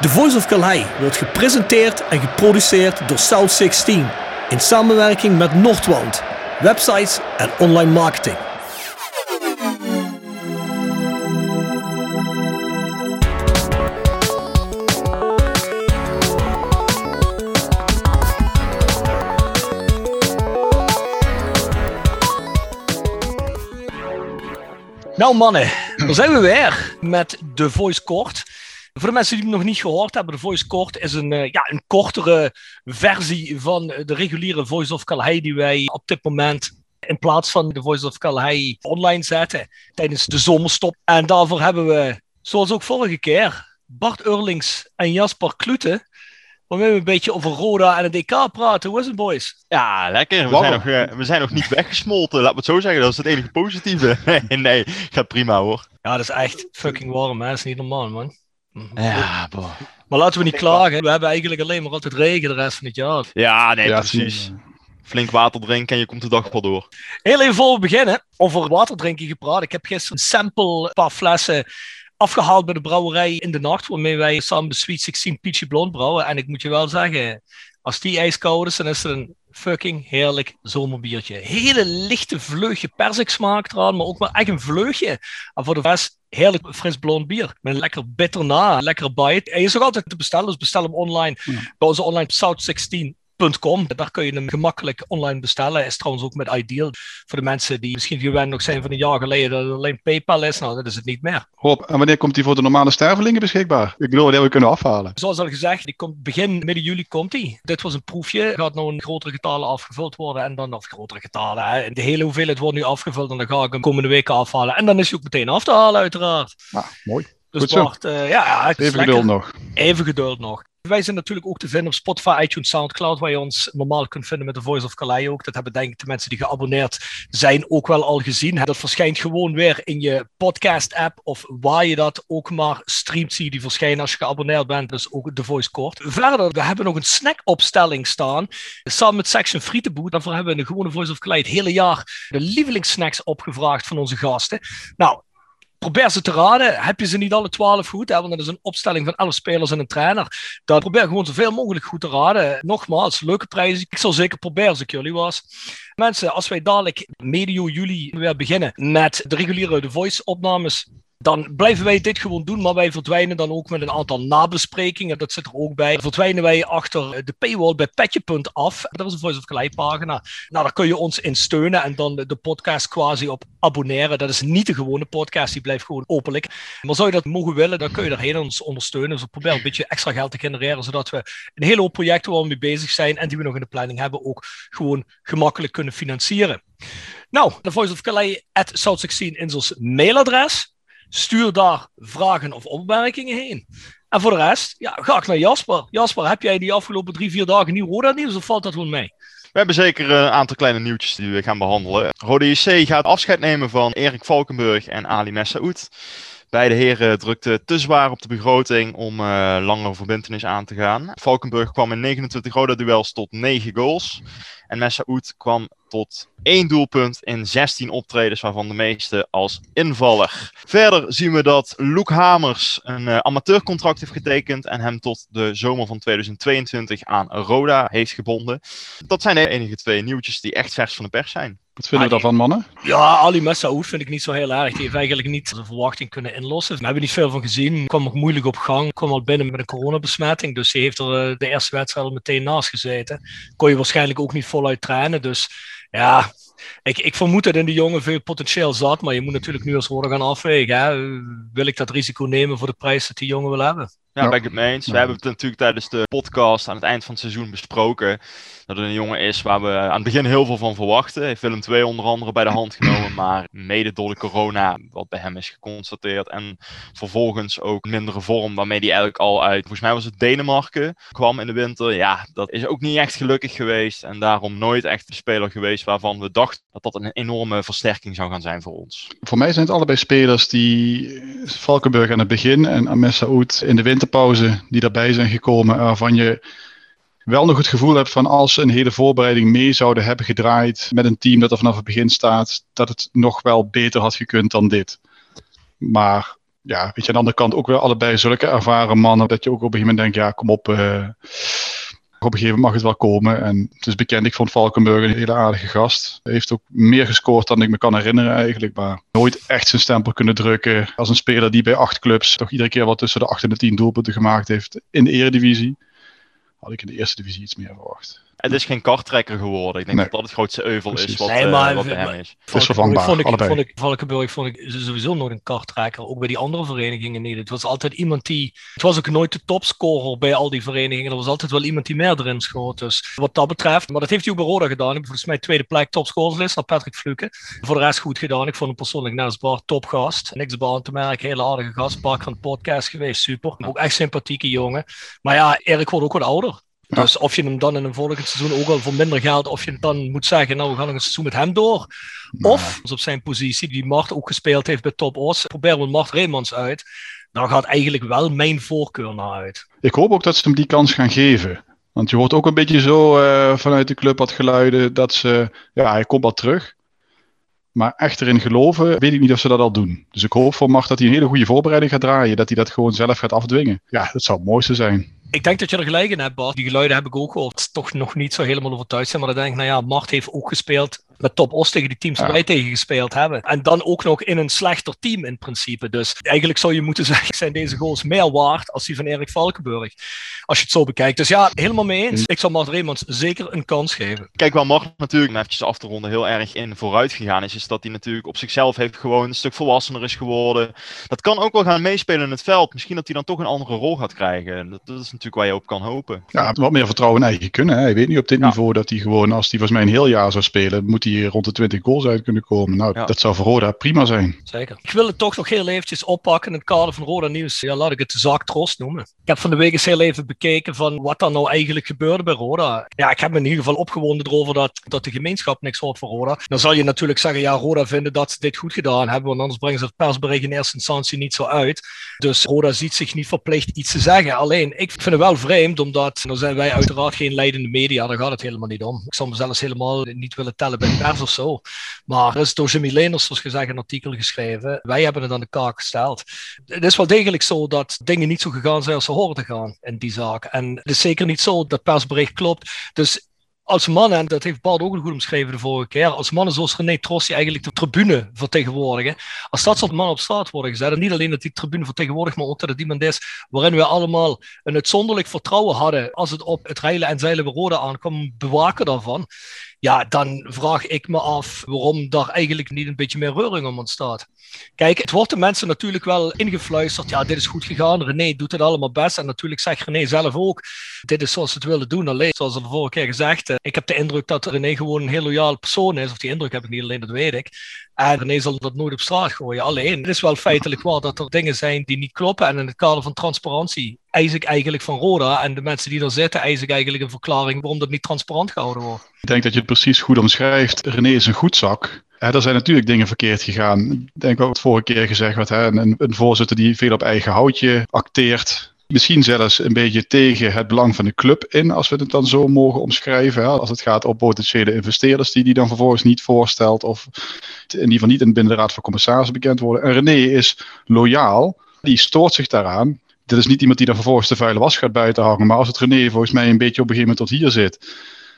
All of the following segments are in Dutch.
The Voice of Calais wordt gepresenteerd en geproduceerd door South 16 in samenwerking met Noordwand, websites en online marketing. Nou mannen, daar zijn we weer met The Voice Kort. Voor de mensen die het nog niet gehoord hebben, de Voice Kort is een, uh, ja, een kortere versie van de reguliere Voice of Calais die wij op dit moment in plaats van de Voice of Calais online zetten tijdens de zomerstop. En daarvoor hebben we, zoals ook vorige keer, Bart Urlings en Jasper Klute waarmee we een beetje over Roda en het DK praten. Hoe is het, boys? Ja, lekker. We, zijn nog, uh, we zijn nog niet weggesmolten, laat me het zo zeggen. Dat is het enige positieve. nee, nee, gaat prima hoor. Ja, dat is echt fucking warm, hè. Dat is niet normaal, man. Ja, boh. Maar laten we niet klagen. We hebben eigenlijk alleen maar altijd regen de rest van het jaar. Ja, nee, ja, precies. Flink water drinken en je komt de dag wel door. Heel even voor we beginnen, over water drinken gepraat. Ik heb gisteren een sample, een paar flessen afgehaald bij de brouwerij in de nacht, waarmee wij samen de Sweet 16 Peachy Blond brouwen. En ik moet je wel zeggen, als die ijskoud is, dan is het een fucking heerlijk zomerbiertje. Hele lichte vleugje persiksmaak eraan, maar ook maar echt een vleugje. En voor de rest heerlijk fris blond bier. Met een lekker bitter na, lekker bite. Hij is ook altijd te bestellen, dus bestel hem online. Bij onze online South 16 daar kun je hem gemakkelijk online bestellen. Is trouwens ook met Ideal. Voor de mensen die misschien gewend nog zijn van een jaar geleden dat het alleen PayPal is. Nou, dat is het niet meer. Rob, en wanneer komt die voor de normale stervelingen beschikbaar? Ik bedoel, wanneer we kunnen afhalen. Zoals al gezegd, die komt begin midden juli komt die. Dit was een proefje. Gaat nou in grotere getalen afgevuld worden. En dan, of grotere getalen. Hè. De hele hoeveelheid wordt nu afgevuld. En dan ga ik hem komende weken afhalen. En dan is hij ook meteen af te halen, uiteraard. Nou, mooi. Dus Goed Bart, uh, ja, ja, Even geduld nog. Even geduld nog. Wij zijn natuurlijk ook te vinden op Spotify, iTunes, Soundcloud, waar je ons normaal kunt vinden met de Voice of Calais ook. Dat hebben denk ik de mensen die geabonneerd zijn ook wel al gezien. Dat verschijnt gewoon weer in je podcast-app of waar je dat ook maar streamt, zie je die verschijnen als je geabonneerd bent. Dus ook de Voice Kort. Verder, we hebben nog een snackopstelling staan, samen met Section Frietenboet. Daarvoor hebben we de gewone Voice of Calais het hele jaar de lievelingssnacks opgevraagd van onze gasten. Nou, probeer ze te raden. Heb je ze niet alle twaalf goed? Want dat is een opstelling van elf spelers en een trainer. Dan probeer gewoon zoveel mogelijk goed te raden. Nogmaals, leuke prijzen. Ik zal zeker proberen als ik jullie was. Mensen, als wij dadelijk medio juli weer beginnen met de reguliere Voice opnames dan blijven wij dit gewoon doen, maar wij verdwijnen dan ook met een aantal nabesprekingen. Dat zit er ook bij. Verdwijnen wij achter de paywall bij petje.af. Dat is een Voice of Calais pagina. Nou, daar kun je ons in steunen en dan de podcast quasi op abonneren. Dat is niet de gewone podcast, die blijft gewoon openlijk. Maar zou je dat mogen willen, dan kun je daarheen ons ondersteunen. Dus we proberen een beetje extra geld te genereren, zodat we een hele hoop projecten waar we mee bezig zijn en die we nog in de planning hebben, ook gewoon gemakkelijk kunnen financieren. Nou, de Voice of Calais at South16 is ons mailadres. Stuur daar vragen of opmerkingen heen. En voor de rest, ja, ga ik naar Jasper. Jasper, heb jij die afgelopen drie, vier dagen nieuw Roda nieuws of valt dat gewoon mee? We hebben zeker een aantal kleine nieuwtjes die we gaan behandelen. Rode JC gaat afscheid nemen van Erik Valkenburg en Ali Messaoud. Beide heren drukten te zwaar op de begroting om uh, langere verbindenis aan te gaan. Valkenburg kwam in 29 Roda duels tot 9 goals. En Messaoud kwam tot één doelpunt in 16 optredens, waarvan de meeste als invaller. Verder zien we dat Luke Hamers een uh, amateurcontract heeft getekend en hem tot de zomer van 2022 aan Roda heeft gebonden. Dat zijn de enige twee nieuwtjes die echt vers van de pers zijn. Wat vinden we daarvan, mannen? Ja, Ali Messaoud vind ik niet zo heel erg. Die heeft eigenlijk niet zijn verwachting kunnen inlossen. We hebben niet veel van gezien. Kwam nog moeilijk op gang. Kwam al binnen met een coronabesmetting. Dus hij heeft er de eerste wedstrijd al meteen naast gezeten. Kon je waarschijnlijk ook niet voluit trainen. Dus ja, ik, ik vermoed dat in de jongen veel potentieel zat. Maar je moet natuurlijk nu als worden gaan afwegen. Hè. Wil ik dat risico nemen voor de prijs dat die jongen wil hebben? Ja, ben ik het mee eens. We hebben het natuurlijk tijdens de podcast aan het eind van het seizoen besproken. Dat het een jongen is waar we aan het begin heel veel van verwachten. Heeft Willem 2 onder andere bij de hand genomen. Maar mede door de corona, wat bij hem is geconstateerd. En vervolgens ook mindere vorm, waarmee hij eigenlijk al uit, volgens mij was het Denemarken, kwam in de winter. Ja, dat is ook niet echt gelukkig geweest. En daarom nooit echt de speler geweest waarvan we dachten dat dat een enorme versterking zou gaan zijn voor ons. Voor mij zijn het allebei spelers die Valkenburg aan het begin en Amessa Oud in de winter pauze die daarbij zijn gekomen, waarvan je wel nog het gevoel hebt van als ze een hele voorbereiding mee zouden hebben gedraaid met een team dat er vanaf het begin staat, dat het nog wel beter had gekund dan dit. Maar ja, weet je, aan de andere kant ook weer allebei zulke ervaren mannen. Dat je ook op een gegeven moment denkt, ja, kom op. Uh, op een gegeven moment mag het wel komen. En het is bekend, ik vond Valkenburg een hele aardige gast. Hij heeft ook meer gescoord dan ik me kan herinneren eigenlijk. Maar nooit echt zijn stempel kunnen drukken. Als een speler die bij acht clubs toch iedere keer wat tussen de acht en de tien doelpunten gemaakt heeft in de eredivisie. Had ik in de eerste divisie iets meer verwacht. Het is geen karttrekker geworden. Ik denk dat dat het grootste euvel is wat, nee, maar, uh, wat bij hem is. Het is vervangbaar, vond ik, allebei. Vond ik, Valkenburg vond ik sowieso nooit een karttrekker. Ook bij die andere verenigingen niet. Het was altijd iemand die... Het was ook nooit de topscorer bij al die verenigingen. Er was altijd wel iemand die meer erin schoot. Dus wat dat betreft... Maar dat heeft hij ook bij Roda gedaan. Volgens mij tweede plek topscorerslist naar Patrick Fluke. Voor de rest goed gedaan. Ik vond hem persoonlijk net als Bart topgast. Niks baan te merken. Hele aardige gast. Bart van de podcast geweest. Super. Ook echt sympathieke jongen. Maar ja, Erik wordt ook wat ouder. Dus of je hem dan in een volgend seizoen ook al voor minder geld, of je dan moet zeggen, nou we gaan nog een seizoen met hem door. Of, op zijn positie, die Mart ook gespeeld heeft bij Top Os, proberen we Mart Reemans uit. Dan gaat eigenlijk wel mijn voorkeur naar uit. Ik hoop ook dat ze hem die kans gaan geven. Want je hoort ook een beetje zo uh, vanuit de club wat geluiden dat ze, ja, hij komt wel terug. Maar echt erin geloven, weet ik niet of ze dat al doen. Dus ik hoop voor Mart dat hij een hele goede voorbereiding gaat draaien. Dat hij dat gewoon zelf gaat afdwingen. Ja, dat zou het mooiste zijn. Ik denk dat je er gelijk in hebt, Bart. Die geluiden heb ik ook gehoord. Toch nog niet zo helemaal overtuigd zijn. Maar dan denk ik, nou ja, Mart heeft ook gespeeld met Top Os tegen die teams waar wij tegen gespeeld hebben. En dan ook nog in een slechter team in principe. Dus eigenlijk zou je moeten zeggen, zijn deze goals meer waard als die van Erik Valkenburg. Als je het zo bekijkt. Dus ja, helemaal mee eens. Ik zal Mart Reemans zeker een kans geven. Kijk, waar Mart natuurlijk, om eventjes af te ronden, heel erg in vooruit gegaan is, is dat hij natuurlijk op zichzelf heeft gewoon een stuk volwassener is geworden. Dat kan ook wel gaan meespelen in het veld. Misschien dat hij dan toch een andere rol gaat krijgen. Dat, dat is natuurlijk waar je op kan hopen. Ja, wat meer vertrouwen in eigen kunnen. Hè. Hij weet niet op dit niveau dat hij gewoon, als hij volgens mij een heel jaar zou spelen, moet hij rond de 20 goals uit kunnen komen. Nou, ja. dat zou voor Roda prima zijn. Zeker. Ik wil het toch nog heel eventjes oppakken in het kader van Roda Nieuws. Ja, laat ik het de zaak Trost noemen. Ik heb van de week eens heel even bekeken van wat er nou eigenlijk gebeurde bij Roda. Ja, ik heb me in ieder geval opgewonden erover dat, dat de gemeenschap niks hoort voor Roda. Dan zal je natuurlijk zeggen, ja, Roda vinden dat ze dit goed gedaan hebben, want anders brengen ze het persbericht in eerste instantie niet zo uit. Dus Roda ziet zich niet verplicht iets te zeggen. Alleen, ik vind het wel vreemd, omdat dan zijn wij uiteraard geen leidende media, daar gaat het helemaal niet om. Ik zal mezelf helemaal niet willen tellen bij de pers of zo. Maar er is door Jimmy Leners, zoals gezegd, een artikel geschreven. Wij hebben het aan de kaak gesteld. Het is wel degelijk zo dat dingen niet zo gegaan zijn als ze horen te gaan in die zaak. En het is zeker niet zo dat persbericht klopt. Dus als mannen, en dat heeft Bart ook goed omschreven de vorige keer, als mannen zoals René Trossi eigenlijk de tribune vertegenwoordigen, als dat soort mannen op straat worden gezet, en niet alleen dat die tribune vertegenwoordigt, maar ook dat het iemand is waarin we allemaal een uitzonderlijk vertrouwen hadden als het op het reilen en zeilen bij Rode aankwam, bewaken daarvan, ja, dan vraag ik me af waarom daar eigenlijk niet een beetje meer reuring om ontstaat. Kijk, het wordt de mensen natuurlijk wel ingefluisterd. Ja, dit is goed gegaan. René doet het allemaal best. En natuurlijk zegt René zelf ook: dit is zoals ze het willen doen. Alleen, zoals al de vorige keer gezegd, eh, ik heb de indruk dat René gewoon een heel loyaal persoon is. Of die indruk heb ik niet alleen, dat weet ik. En René zal dat nooit op straat gooien. Alleen, het is wel feitelijk waar dat er dingen zijn die niet kloppen. En in het kader van transparantie eis ik eigenlijk van Roda en de mensen die er zitten, eis ik eigenlijk een verklaring waarom dat niet transparant gehouden wordt. Ik denk dat je het precies goed omschrijft. René is een goedzak. Ja, er zijn natuurlijk dingen verkeerd gegaan. Ik denk ook het vorige keer gezegd werd, een, een voorzitter die veel op eigen houtje acteert. Misschien zelfs een beetje tegen het belang van de club in, als we het dan zo mogen omschrijven. Hè? Als het gaat om potentiële investeerders die die dan vervolgens niet voorstelt, of in ieder geval niet in binnen de Raad van Commissarissen bekend worden. En René is loyaal, die stoort zich daaraan. Dit is niet iemand die dan vervolgens de vuile was gaat buiten hangen, maar als het René volgens mij een beetje op een gegeven moment tot hier zit,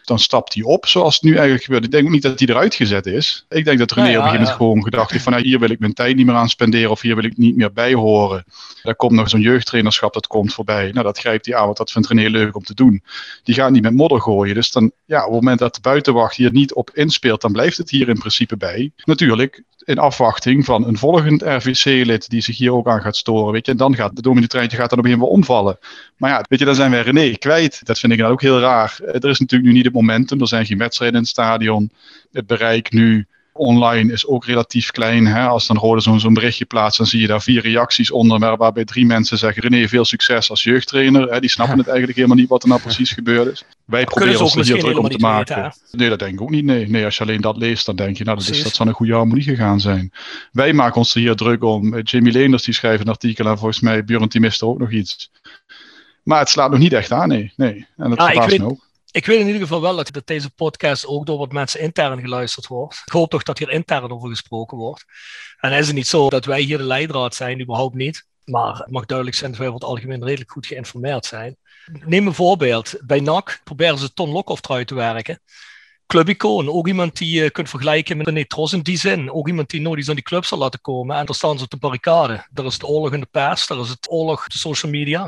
dan stapt hij op, zoals het nu eigenlijk gebeurt. Ik denk ook niet dat hij eruit gezet is. Ik denk dat René ja, ja, op een gegeven moment gewoon gedacht heeft van, nou, hier wil ik mijn tijd niet meer aan spenderen of hier wil ik niet meer bij horen. Er komt nog zo'n jeugdtrainerschap, dat komt voorbij. Nou, dat grijpt hij aan, want dat vindt René leuk om te doen. Die gaat niet met modder gooien. Dus dan, ja, op het moment dat de buitenwacht hier niet op inspeelt, dan blijft het hier in principe bij. Natuurlijk, in afwachting van een volgend RVC-lid die zich hier ook aan gaat storen. Weet je, en dan gaat de dominee-treintje gaat dan op een gegeven moment omvallen. Maar ja, weet je, dan zijn wij René kwijt. Dat vind ik dan ook heel raar. Er is natuurlijk nu niet het momentum. Er zijn geen wedstrijden in het stadion. Het bereik nu online is ook relatief klein. Hè? Als dan Rode zo'n zo'n berichtje plaatst, dan zie je daar vier reacties onder, waarbij drie mensen zeggen: René, veel succes als jeugdtrainer. Hè? Die snappen het eigenlijk helemaal niet wat er nou precies gebeurd is. Wij proberen ons er hier druk om te maken. Weten, nee, dat denk ik ook niet. Nee. nee, als je alleen dat leest, dan denk je, nou, dat, is, dat zou een goede harmonie gegaan zijn. Wij maken ons er hier druk om. Jamie Leenders die schrijft een artikel en volgens mij Björn Timiste ook nog iets. Maar het slaat nog niet echt aan, nee. nee. En dat ah, verbaast me ook. Ik weet in ieder geval wel dat, deze podcast ook door wat mensen intern geluisterd wordt. Ik hoop toch dat hier intern over gesproken wordt. En is het niet zo dat wij hier de leidraad zijn, überhaupt niet. Maar het mag duidelijk zijn dat wij over het algemeen redelijk goed geïnformeerd zijn. Neem een voorbeeld. Bij NAC proberen ze Ton Lokhoff te werken clubicoon. Ook iemand die je kunt vergelijken met René Tros in die zin. Ook iemand die nooit iets aan die club zal laten komen. En daar staan ze op de barricade. Daar is het oorlog in de pers, daar is het oorlog op de social media.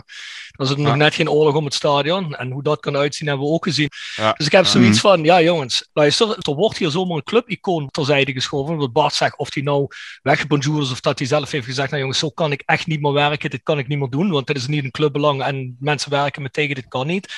Er is het nog net geen oorlog om het stadion. En hoe dat kan uitzien hebben we ook gezien. Dus ik heb zoiets mhm. van, ja jongens, luister, er wordt hier zomaar een clubicoon terzijde geschoven. Wat Bart zegt, of hij nou weggebonjourd is of dat hij zelf heeft gezegd, nou jongens, zo kan ik echt niet meer werken, dit kan ik niet meer doen, want dit is niet een clubbelang en mensen werken me tegen, dit kan niet.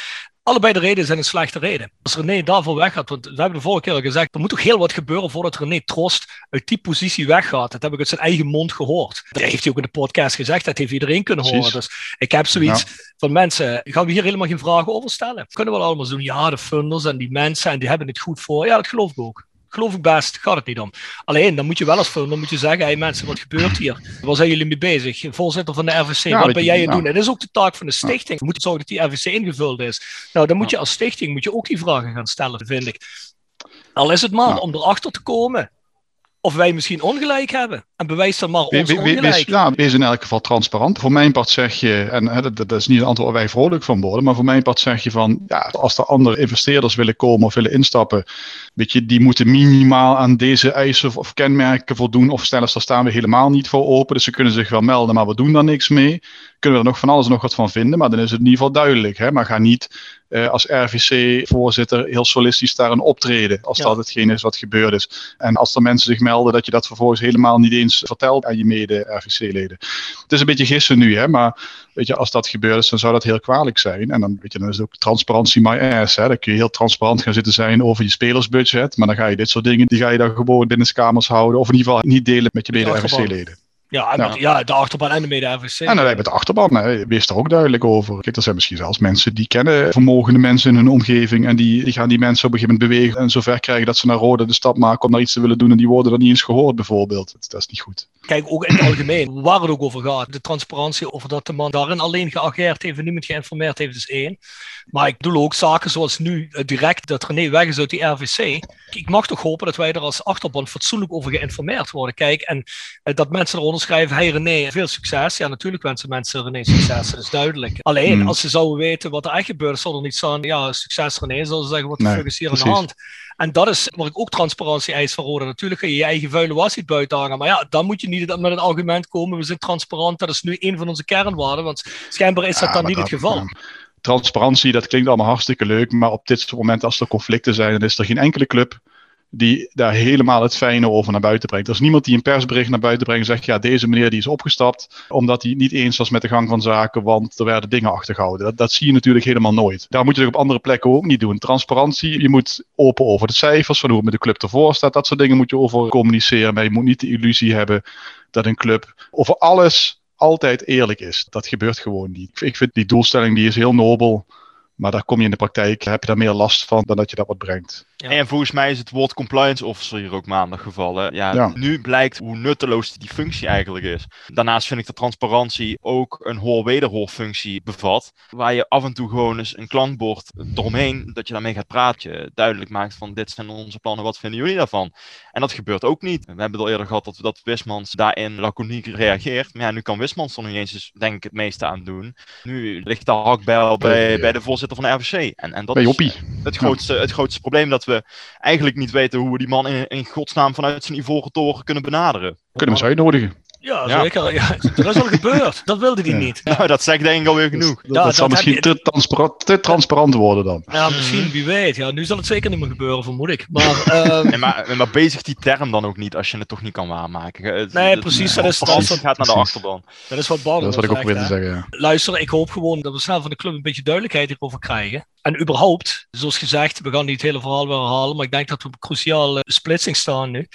Allebei de redenen zijn een slechte reden. Als René daarvoor weggaat, want we hebben de vorige keer al gezegd, er moet toch heel wat gebeuren voordat René Trost uit die positie weggaat. Dat heb ik uit zijn eigen mond gehoord. Dat heeft hij ook in de podcast gezegd, dat heeft iedereen kunnen horen. Dus ik heb zoiets van mensen, gaan we hier helemaal geen vragen over stellen? Kunnen we allemaal doen, ja, de funders en die mensen, en die hebben het goed voor. Ja, dat geloof ik ook geloof ik best, gaat het niet om. Alleen, dan moet je wel eens dan moet je zeggen, hey mensen, wat gebeurt hier? Waar zijn jullie mee bezig? Voorzitter van de RVC, wat ben jij aan het doen? En dat is ook de taak van de stichting. We moeten zorgen dat die RVC ingevuld is. Nou, dan moet je als stichting moet je ook die vragen gaan stellen, vind ik. Al is het maar om erachter te komen of wij misschien ongelijk hebben. En bewijs dan maar ons we, ongelijk. Wees, ja, wees in elk geval transparant. Voor mijn part zeg je, en hè, dat, dat, is niet een antwoord waar wij vrolijk van worden, maar voor mijn part zeg je van, ja, als er andere investeerders willen komen of willen instappen, weet je, die moeten minimaal aan deze eisen of, of kenmerken voldoen. Of stel eens, daar staan we helemaal niet voor open. Dus ze kunnen zich wel melden, maar we doen daar niks mee. Kunnen we er nog van alles en nog wat van vinden, maar dan is het in ieder geval duidelijk. Hè? Maar ga niet uh, als RVC-voorzitter heel solistisch daarin optreden. Als dat hetgeen is wat gebeurd is. En als er mensen zich melden, dat je dat vervolgens helemaal niet eens vertelt aan je mede-RVC-leden. Het is een beetje gissen nu, hè, maar weet je, als dat gebeurd is, dan zou dat heel kwalijk zijn. En dan, weet je, dan is het ook transparantie my ass. Hè. Dan kun je heel transparant gaan zitten zijn over je spelersbudget. Maar dan ga je dit soort dingen, die ga je dan gewoon binnen de kamers houden. Of in ieder geval niet delen met je mede-RVC-leden. Ja, en ja. de achterban en de mede-RVC. En dan heb je de achterban, hè. wees daar ook duidelijk over. Kijk, er zijn misschien zelfs mensen die kennen vermogende mensen in hun omgeving. En die, die gaan die mensen op een gegeven moment bewegen en zover krijgen dat ze naar Rode de stap maken om naar iets te willen doen. En die worden dan niet eens gehoord, bijvoorbeeld. Dat, dat is niet goed. Kijk, ook in het algemeen, waar het ook over gaat. De transparantie over dat de man daarin alleen geageerd heeft en niemand geïnformeerd heeft, is één. Maar ik bedoel ook zaken zoals nu eh, direct dat René weg is uit die RVC. Ik mag toch hopen dat wij er als achterban fatsoenlijk over geïnformeerd worden. Kijk, en eh, dat mensen eronder schrijven, hey René, veel succes. Ja, natuurlijk wensen mensen René succes, dat is duidelijk. Alleen, hmm. als ze zouden weten wat er echt gebeurt, zal er niet staan, ja, succes René, zullen ze zeggen, wat de nee, fuck is hier aan de hand? En dat is waar ik ook transparantie eis van Rode. Natuurlijk ga je je eigen vuile was niet buiten hangen. Maar ja, dan moet je niet met het argument komen, we zijn transparant. Dat is nu een van onze kernwaarden. Want schijnbaar is dat dan niet het geval transparantie, dat klinkt allemaal hartstikke leuk, maar op dit moment als er conflicten zijn, dan is er geen enkele club die daar helemaal het fijne over naar buiten brengt. Er is niemand die een persbericht naar buiten brengt en zegt, ja, deze meneer die is opgestapt, omdat hij niet eens was met de gang van zaken, want er werden dingen achtergehouden. Dat, dat zie je natuurlijk helemaal nooit. Daar moet je op andere plekken ook niet doen. Transparantie, je moet open over de cijfers, van hoe het met de club ervoor staat. Dat soort dingen moet je over communiceren, maar je moet niet de illusie hebben dat een club over alles altijd eerlijk is. Dat gebeurt gewoon niet. Ik vind die doelstelling die is heel nobel. Maar daar kom je in de praktijk, heb je daar meer last van dan dat je dat wat brengt. En volgens mij is het woord compliance officer hier ook maandag gevallen. Ja, Nu blijkt hoe nutteloos die functie eigenlijk is. Daarnaast vind ik dat transparantie ook een hoor-wederhoor-functie bevat. Waar je af en toe gewoon eens een klankbord eromheen, dat je daarmee gaat praten, duidelijk maakt van dit zijn onze plannen, wat vinden jullie daarvan? En dat gebeurt ook niet. We hebben al eerder gehad dat, dat Wismans daarin laconiek reageert. Maar ja, nu kan Wismans er nog eens, dus, denk ik, het meeste aan doen. Nu ligt de hakbel bij, bij de voorzitter van de RVC. En, en dat is het grootste, het grootste probleem dat we eigenlijk niet weten hoe we die man in, in godsnaam vanuit zijn ivoren toren kunnen benaderen. Kunnen we ze uitnodigen? Ja, zeker. Ja, dat is al gebeurd. Dat wilde hij niet. Nou, dat zegt denk ik alweer genoeg. dat, dat zal misschien te, transparant, te transparant worden dan. Ja, misschien, wie weet. Ja, nu zal het zeker niet meer gebeuren, vermoed ik. Maar, um... maar, maar bezig die term dan ook niet, als je het toch niet kan waarmaken. Nee, precies. Dat is, dat gaat naar de achterban. Dat is wat Bart Dat is wat ik ook wilde zeggen, ja. Luister, ik hoop gewoon dat we snel van de club een beetje duidelijkheid hierover krijgen. En überhaupt, zoals gezegd, we gaan niet het hele verhaal weer herhalen, maar ik denk dat we op een cruciale splitsing staan nu.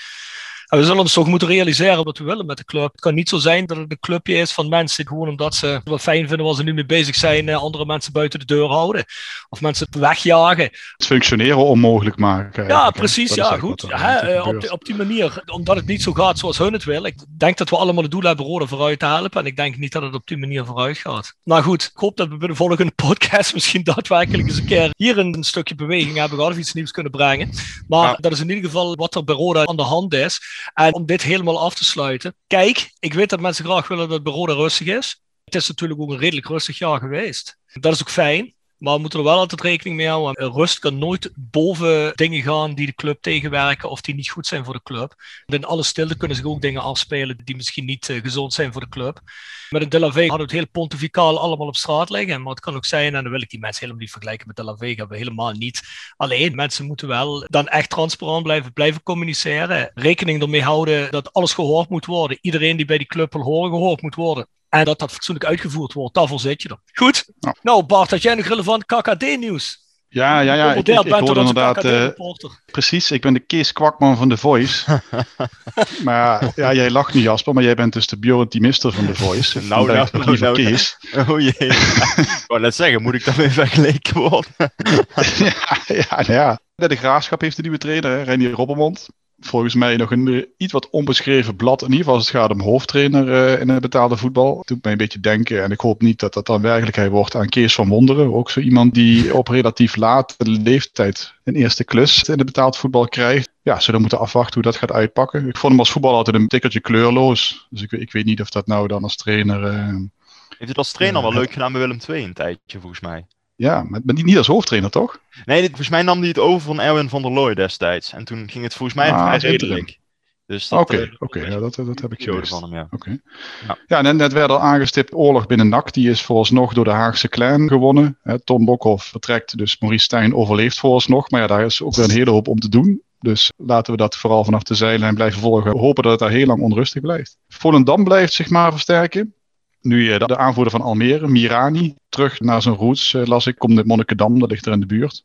En we zullen ons toch moeten realiseren wat we willen met de club. Het kan niet zo zijn dat het een clubje is van mensen gewoon omdat ze het wel fijn vinden waar ze nu mee bezig zijn, eh, andere mensen buiten de deur houden. Of mensen wegjagen. Het functioneren onmogelijk maken. Ja, precies. Ja, goed. Ja, eh, op, die, op, die manier, omdat het niet zo gaat zoals hun het willen. Ik denk dat we allemaal het doel hebben Roda vooruit te helpen. En ik denk niet dat het op die manier vooruit gaat. Nou goed, ik hoop dat we bij de volgende podcast misschien daadwerkelijk eens een keer hier een stukje beweging hebben gehad of iets nieuws kunnen brengen. Maar dat is in ieder geval wat er bij Roda aan de hand is. En om dit helemaal af te sluiten. Kijk, ik weet dat mensen graag willen dat het bij Roda rustig is. Het is natuurlijk ook een redelijk rustig jaar geweest. Dat is ook fijn. Maar we moeten er wel altijd rekening mee houden. Rust kan nooit boven dingen gaan die de club tegenwerken of die niet goed zijn voor de club. In alle stilte kunnen zich ook dingen afspelen die misschien niet uh, gezond zijn voor de club. Met een De La Vega hadden we het heel pontificaal allemaal op straat liggen. Maar het kan ook zijn, en dan wil ik die mensen helemaal niet vergelijken met De La Vega, we helemaal niet. Alleen, mensen moeten wel dan echt transparant blijven, blijven communiceren. Rekening ermee houden dat alles gehoord moet worden. Iedereen die bij die club wil horen, gehoord moet worden. En dat dat fatsoenlijk uitgevoerd wordt. Daarvoor zit je er. Goed. Nou, Bart, had jij nog relevant KKD-nieuws? Ja, ja, ja. Ik, ik, ik hoorde inderdaad. Uh, precies, ik ben de Kees Kwakman van The Voice. maar ja, jij lacht nu, Jasper, maar jij bent dus de Bjorn Mister van The Voice. nou, nou, nou, nou, Kees. Oh jee. ik wou net zeggen, moet ik daarmee vergeleken worden? ja, ja, nou ja. De Graafschap heeft de nieuwe trainer, Renier Robbermond volgens mij nog een eh, iets wat onbeschreven blad. In ieder geval als het gaat om hoofdtrainer uh, in het betaalde voetbal. Dat doet mij een beetje denken. En ik hoop niet dat dat dan werkelijkheid wordt aan Kees van Wonderen. Ook zo iemand die op relatief late leeftijd een eerste klus in het betaald voetbal krijgt. Ja, zullen moeten afwachten hoe dat gaat uitpakken. Ik vond hem als voetbal altijd een tikkeltje kleurloos. Dus ik, ik weet niet of dat nou dan als trainer... Uh, Heeft het als trainer wel leuk gedaan bij Willem II een tijdje, volgens mij. Ja, maar, niet als hoofdtrainer, toch? Nee, volgens mij nam hij het over van Erwin van der Looy destijds. En toen ging het volgens mij ah, vrij redelijk. Dus oké, uh, oké, ja, dat, dat heb ik gehoord van hem, ja. Oké. Ja. ja, en net werd al aangestipt oorlog binnen NAC. Die is vooralsnog door de Haagse clan gewonnen. Hè, Tom Bokhoff vertrekt, dus Maurice Stijn overleeft vooralsnog. Maar ja, daar is ook weer een hele hoop om te doen. Dus laten we dat vooral vanaf de zijlijn blijven volgen. We hopen dat het daar heel lang onrustig blijft. Volendam blijft zich maar versterken. Nu de aanvoerder van Almere, Mirani, terug naar zijn roots, eh, las ik, komt uit Monnikendam, dat ligt er in de buurt.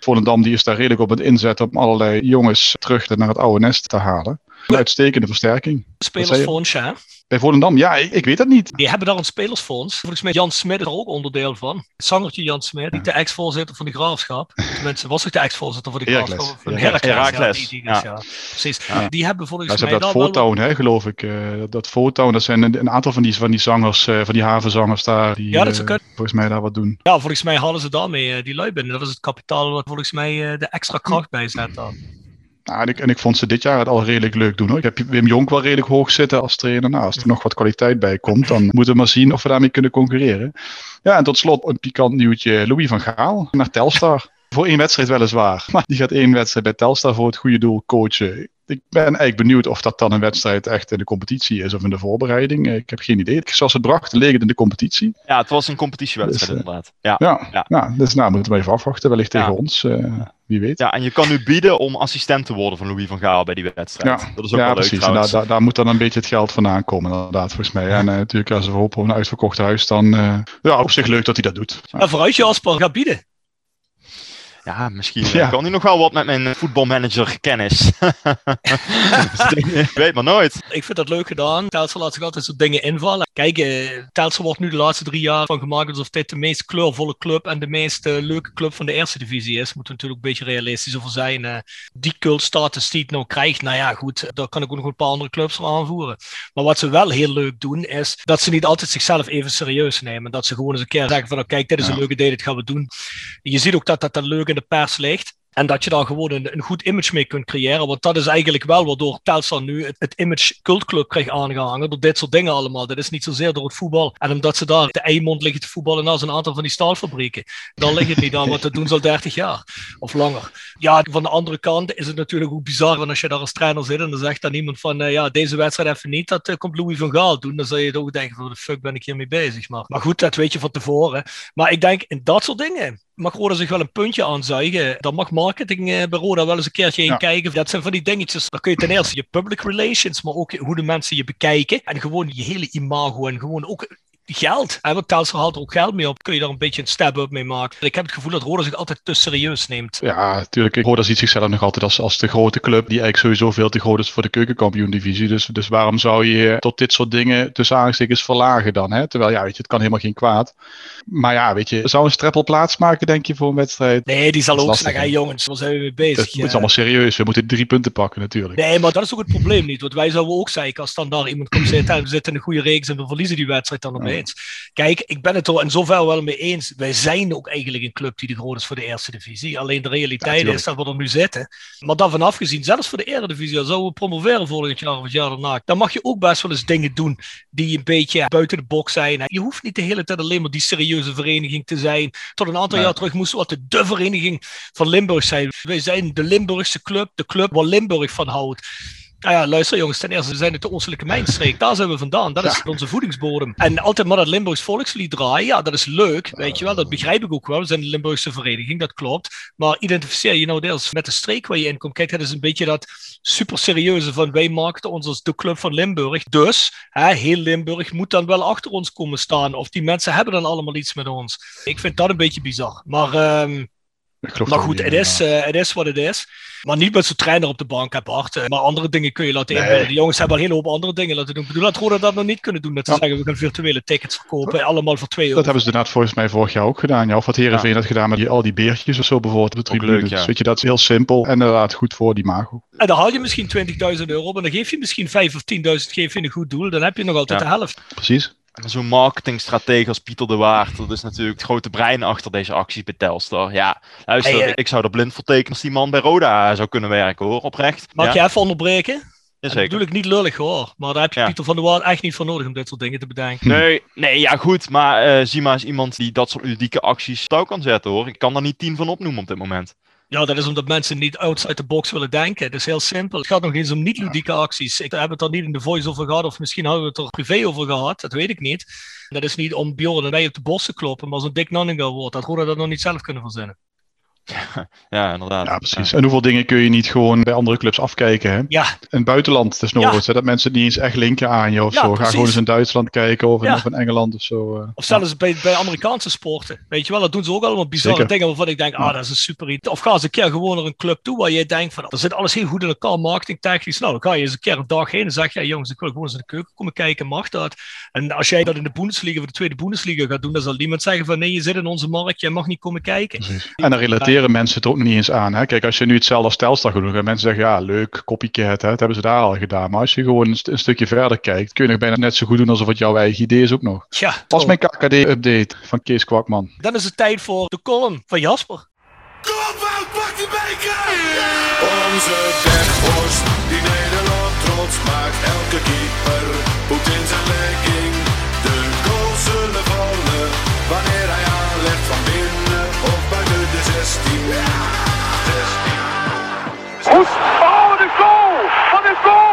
Volendam die is daar redelijk op het inzetten om allerlei jongens terug naar het oude nest te halen. Een uitstekende versterking. Spelersfonds, hè? Bij Volendam, ja, ik, ik, weet dat niet. Die hebben daar een spelersfonds. Volgens mij Jan Smit is er ook onderdeel van. Het zangertje Jan Smit, niet de ex-voorzitter van de Graafschap. Tenminste, was ook de ex-voorzitter van de Graafschap. Van Heracles. Ja, ja. Precies. Die hebben volgens ja, ze mij... Hebben dat Fotown, hè, geloof ik. Uh, dat Fotown, dat zijn een, een, aantal van die, van die zangers, uh, van die havenzangers daar. Die, ja, dat uh, volgens mij daar wat doen. Ja, volgens mij halen ze daarmee die lui binnen. Dat is het kapitaal wat volgens mij de extra kracht bijzet dan. Nou, en, ik, en ik vond ze dit jaar het al redelijk leuk doen. Hoor. Ik heb Wim Jonk wel redelijk hoog zitten als trainer. Nou, als er nog wat kwaliteit bij komt, dan moeten we maar zien of we daarmee kunnen concurreren. Ja, en tot slot een pikant nieuwtje. Louis van Gaal naar Telstar. Voor één wedstrijd weliswaar. Maar die gaat één wedstrijd bij Telstar voor het goede doel coachen ik ben eigenlijk benieuwd of dat dan een wedstrijd echt in de competitie is of in de voorbereiding. Ik heb geen idee. Zoals het bracht, leek het in de competitie. Ja, het was een competitiewedstrijd dus, inderdaad. Ja, ja, ja. ja. dus nou moeten we even afwachten. Wellicht tegen ons, uh, wie weet. Ja, en je kan nu bieden om assistent te worden van Louis van Gaal bij die wedstrijd. Ja, dat is ook ja, wel precies. leuk daar, daar, daar, moet dan een beetje het geld vandaan komen inderdaad, volgens mij. En uh, natuurlijk als we hopen op een uitverkocht huis, dan uh, ja, op zich leuk dat hij dat doet. Ja, vooruit je Asper gaat bieden. Ja, misschien ja. kan hij nog wel wat met mijn voetbalmanager kennis. ik weet maar nooit. Ik vind dat leuk gedaan. Telsel laat zich altijd zo dingen invallen. Kijk, uh, Telsel wordt nu de laatste drie jaar van gemaakt alsof dit de meest kleurvolle club en de meest uh, leuke club van de eerste divisie is. Moet natuurlijk een beetje realistisch over zijn. Uh, die cultstatus die het nou krijgt, nou ja, goed, daar kan ik ook nog een paar andere clubs voor aanvoeren. Maar wat ze wel heel leuk doen, is dat ze niet altijd zichzelf even serieus nemen. Dat ze gewoon eens een keer zeggen van, nou, kijk, dit is een leuke idee, dit gaan we doen. Je ziet ook dat dat een leuke de pers ligt. En dat je daar gewoon een, een, goed image mee kunt creëren. Want dat is eigenlijk wel waardoor Telstar nu het, image cultclub krijgt aangehangen. Door dit soort dingen allemaal. Dat is niet zozeer door het voetbal. En omdat ze daar de Eimond liggen te voetballen naast een aantal van die staalfabrieken. Dan ligt het niet aan, want dat doen ze al 30 jaar. Of langer. Ja, van de andere kant is het natuurlijk ook bizar. Want als je daar als trainer zit en dan zegt dan iemand van... Uh, ja, deze wedstrijd even niet. Dat uh, komt Louis van Gaal doen. Dan zou je toch denken van... de fuck ben ik hiermee bezig? Maar, maar goed, dat weet je van tevoren. Maar ik denk in dat soort dingen mag Roda zich wel een puntje aanzuigen. Dan mag marketing uh, bij Roda wel eens een keertje in kijken. Dat zijn van die dingetjes. Dan kun je ten eerste je public relations, maar ook hoe de mensen je bekijken. En gewoon je hele imago en gewoon ook geld. Hè, want Telstra haalt er ook geld mee op. Kun je daar een beetje een step-up mee maken. Ik heb het gevoel dat Roda zich altijd te serieus neemt. Ja, natuurlijk. Roda ziet zichzelf nog altijd als, als de grote club die eigenlijk sowieso veel te groot is voor de keukenkampioen-divisie. Dus, dus waarom zou je tot dit soort dingen tussen aanstekens verlagen dan? Hè? Terwijl, ja, weet je, het kan helemaal geen kwaad. Maar ja, weet je, zou een streppel plaats maken, denk je, voor een wedstrijd? Nee, die zal ook zeggen, hey, jongens, waar zijn we mee bezig? Het is allemaal serieus. We moeten drie punten pakken, natuurlijk. Nee, maar dat is ook het probleem niet. Want wij zouden ook zeggen, als dan daar iemand komt zitten, we zitten in een goede reeks en we verliezen die wedstrijd dan Kijk, ik ben het er in zover wel mee eens. Wij zijn ook eigenlijk een club die de groot is voor de eerste divisie. Alleen de realiteit is dat we er nu zitten. Maar daarvan afgezien, zelfs voor de eredivisie, zouden we promoveren volgend jaar of het jaar daarna, dan mag je ook best wel eens dingen doen die een beetje buiten de box zijn. Je hoeft niet de hele tijd alleen maar die serieuze vereniging te zijn. Tot een aantal jaar terug moesten we altijd de vereniging van Limburg zijn. Wij zijn de Limburgse club, de club waar Limburg van houdt. Nou ja, luister jongens, ten eerste zijn het de Oostelijke Mijnstreek. Daar zijn we vandaan. Dat is onze voedingsbodem. En altijd maar dat Limburgs volkslied draaien, ja, dat is leuk. Weet je wel, dat begrijp ik ook wel. We zijn de Limburgse vereniging, dat klopt. Maar identificeer je nou deels met de streek waar je in komt. Kijk, dat is een beetje dat super serieuze van wij maakten ons als de club van Limburg. Dus, hè, heel Limburg moet dan wel achter ons komen staan. Of die mensen hebben dan allemaal iets met ons. Ik vind dat een beetje bizar. Maar... Um, maar goed, het is, uh, het is wat het is. Maar niet met zo'n trainer op de bank heb Bart. Eh, maar andere dingen kun je laten nee. inbellen. De jongens hebben een hele hoop andere dingen laten doen. Ik bedoel dat Roda dat nog niet kunnen doen. Dat ze zeggen, we gaan virtuele tickets verkopen. Allemaal voor 2 euro. Dat hebben ze inderdaad volgens mij vorig jaar ook gedaan. Ja. Of wat Heerenveen ja. had gedaan met die, al die beertjes of zo bijvoorbeeld op de tribune. Leuk, ja. dus weet je, dat is heel simpel. En inderdaad goed voor die mago. En dan haal je misschien 20.000 euro. Maar dan geef je misschien 5 of 10.000 geef je een goed doel. Dan heb je nog altijd de helft. Precies. Zo'n marketingstratege als Pieter de Waard, dat is natuurlijk het grote brein achter deze acties bij Telstar. Ja, luister, hey, uh, ik zou er blind voor tekenen als die man bij Roda zou kunnen werken hoor, oprecht. Mag ja? je even onderbreken? Ja, dat bedoel ik niet lullig hoor, maar daar heb je ja. Pieter van der Waard echt niet voor nodig om dit soort dingen te bedenken. Nee, nee ja goed, maar uh, maar eens iemand die dat soort ludieke acties touw kan zetten hoor. Ik kan daar niet tien van opnoemen op dit moment. Ja, dat is omdat mensen niet outside the box willen denken. Het is heel simpel. Het gaat nog eens om niet-ludieke acties. Ik heb het er niet in de voice over gehad, of misschien hadden we het er privé over gehad. Dat weet ik niet. Dat is niet om Bjorn en wij op de bos te kloppen, maar zo'n Dick Nanninga wordt. Dat Roda dat nog niet zelf kunnen verzinnen. Ja, inderdaad. Ja, precies. En hoeveel dingen kun je niet gewoon bij andere clubs afkijken? Hè? Ja. In het buitenland, desnoods. Ja. Dat mensen niet eens echt linken aan je of ja, zo. Precies. Ga gewoon eens in Duitsland kijken of in, of in Engeland of zo. Uh. Of zelfs bij, bij Amerikaanse sporten. Weet je wel, dat doen ze ook allemaal bizarre Zeker. dingen waarvan ik denk, ah, dat is een super iets. Of ga eens een keer gewoon naar een club toe waar je denkt van, er zit alles heel goed in elkaar, marketingtechnisch. Nou, dan ga je eens een keer een dag heen en zeg je, ja, jongens, ik wil gewoon eens in de keuken komen kijken, mag dat? En als jij dat in de Bundesliga of de tweede Bundesliga gaat doen, dan zal niemand zeggen van, nee, je zit in onze markt, jij mag niet komen kijken. Precies. En dan mensen het ook nog niet eens aan. Hè? Kijk, als je nu hetzelfde als Telstar gaat doen, gaan mensen zeggen, ja, leuk, copycat, hè? dat hebben ze daar al gedaan. Maar als je gewoon een, st een, stukje verder kijkt, kun je nog bijna net zo goed doen alsof het jouw eigen idee is ook nog. Ja, Pas mijn KKD-update van Kees Kwakman. Dan is het tijd voor de column van Jasper. Kom op, pak die beker! Onze die Nederland trots maakt, elke keeper poet in zijn legging.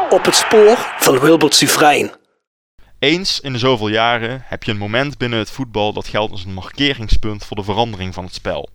Op het spoor van Wilbert Sufrein. Eens in de zoveel jaren heb je een moment binnen het voetbal dat geldt als een markeringspunt voor de verandering van het spel.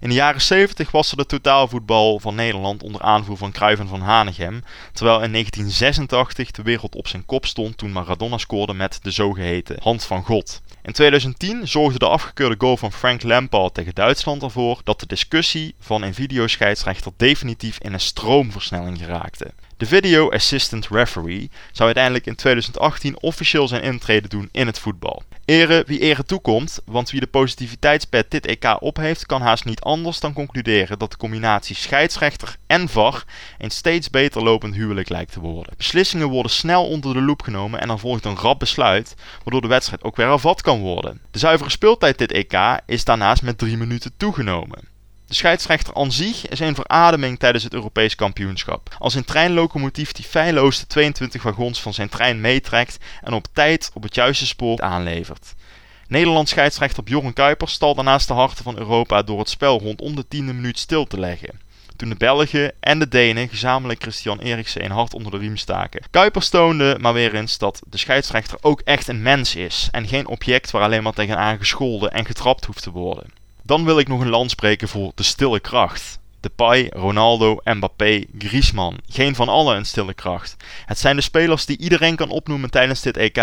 In de jaren 70 was er de totaalvoetbal van Nederland onder aanvoer van Cruijff en van Hanegem, terwijl in 1986 de wereld op zijn kop stond toen Maradona scoorde met de zogeheten hand van God. In 2010 zorgde de afgekeurde goal van Frank Lampard tegen Duitsland ervoor dat de discussie van een videoscheidsrechter definitief in een stroomversnelling geraakte. De Video Assistant Referee zou uiteindelijk in 2018 officieel zijn intrede doen in het voetbal. Ere wie ere toekomt, want wie de positiviteitspet dit EK op heeft, kan haast niet anders dan concluderen dat de combinatie scheidsrechter en VAR een steeds beter lopend huwelijk lijkt te worden. Beslissingen worden snel onder de loep genomen en er volgt een rap besluit, waardoor de wedstrijd ook weer hervat kan worden. De zuivere speeltijd dit EK is daarnaast met 3 minuten toegenomen. De scheidsrechter aan zich is een verademing tijdens het Europees kampioenschap. Als een treinlocomotief die feilloos de 22 wagons van zijn trein meetrekt en op tijd op het juiste spoor aanlevert. Nederlands scheidsrechter Bjorn Kuipers stal daarnaast de harten van Europa door het spel rondom de tiende minuut stil te leggen. Toen de Belgen en de Denen gezamenlijk Christian Eriksen een hart onder de riem staken. Kuipers toonde maar weer eens dat de scheidsrechter ook echt een mens is en geen object waar alleen maar tegenaan gescholden en getrapt hoeft te worden. Dan wil ik nog een land spreken voor de stille kracht. Depay, Ronaldo, Mbappé, Griezmann. Geen van allen een stille kracht. Het zijn de spelers die iedereen kan opnoemen tijdens dit EK.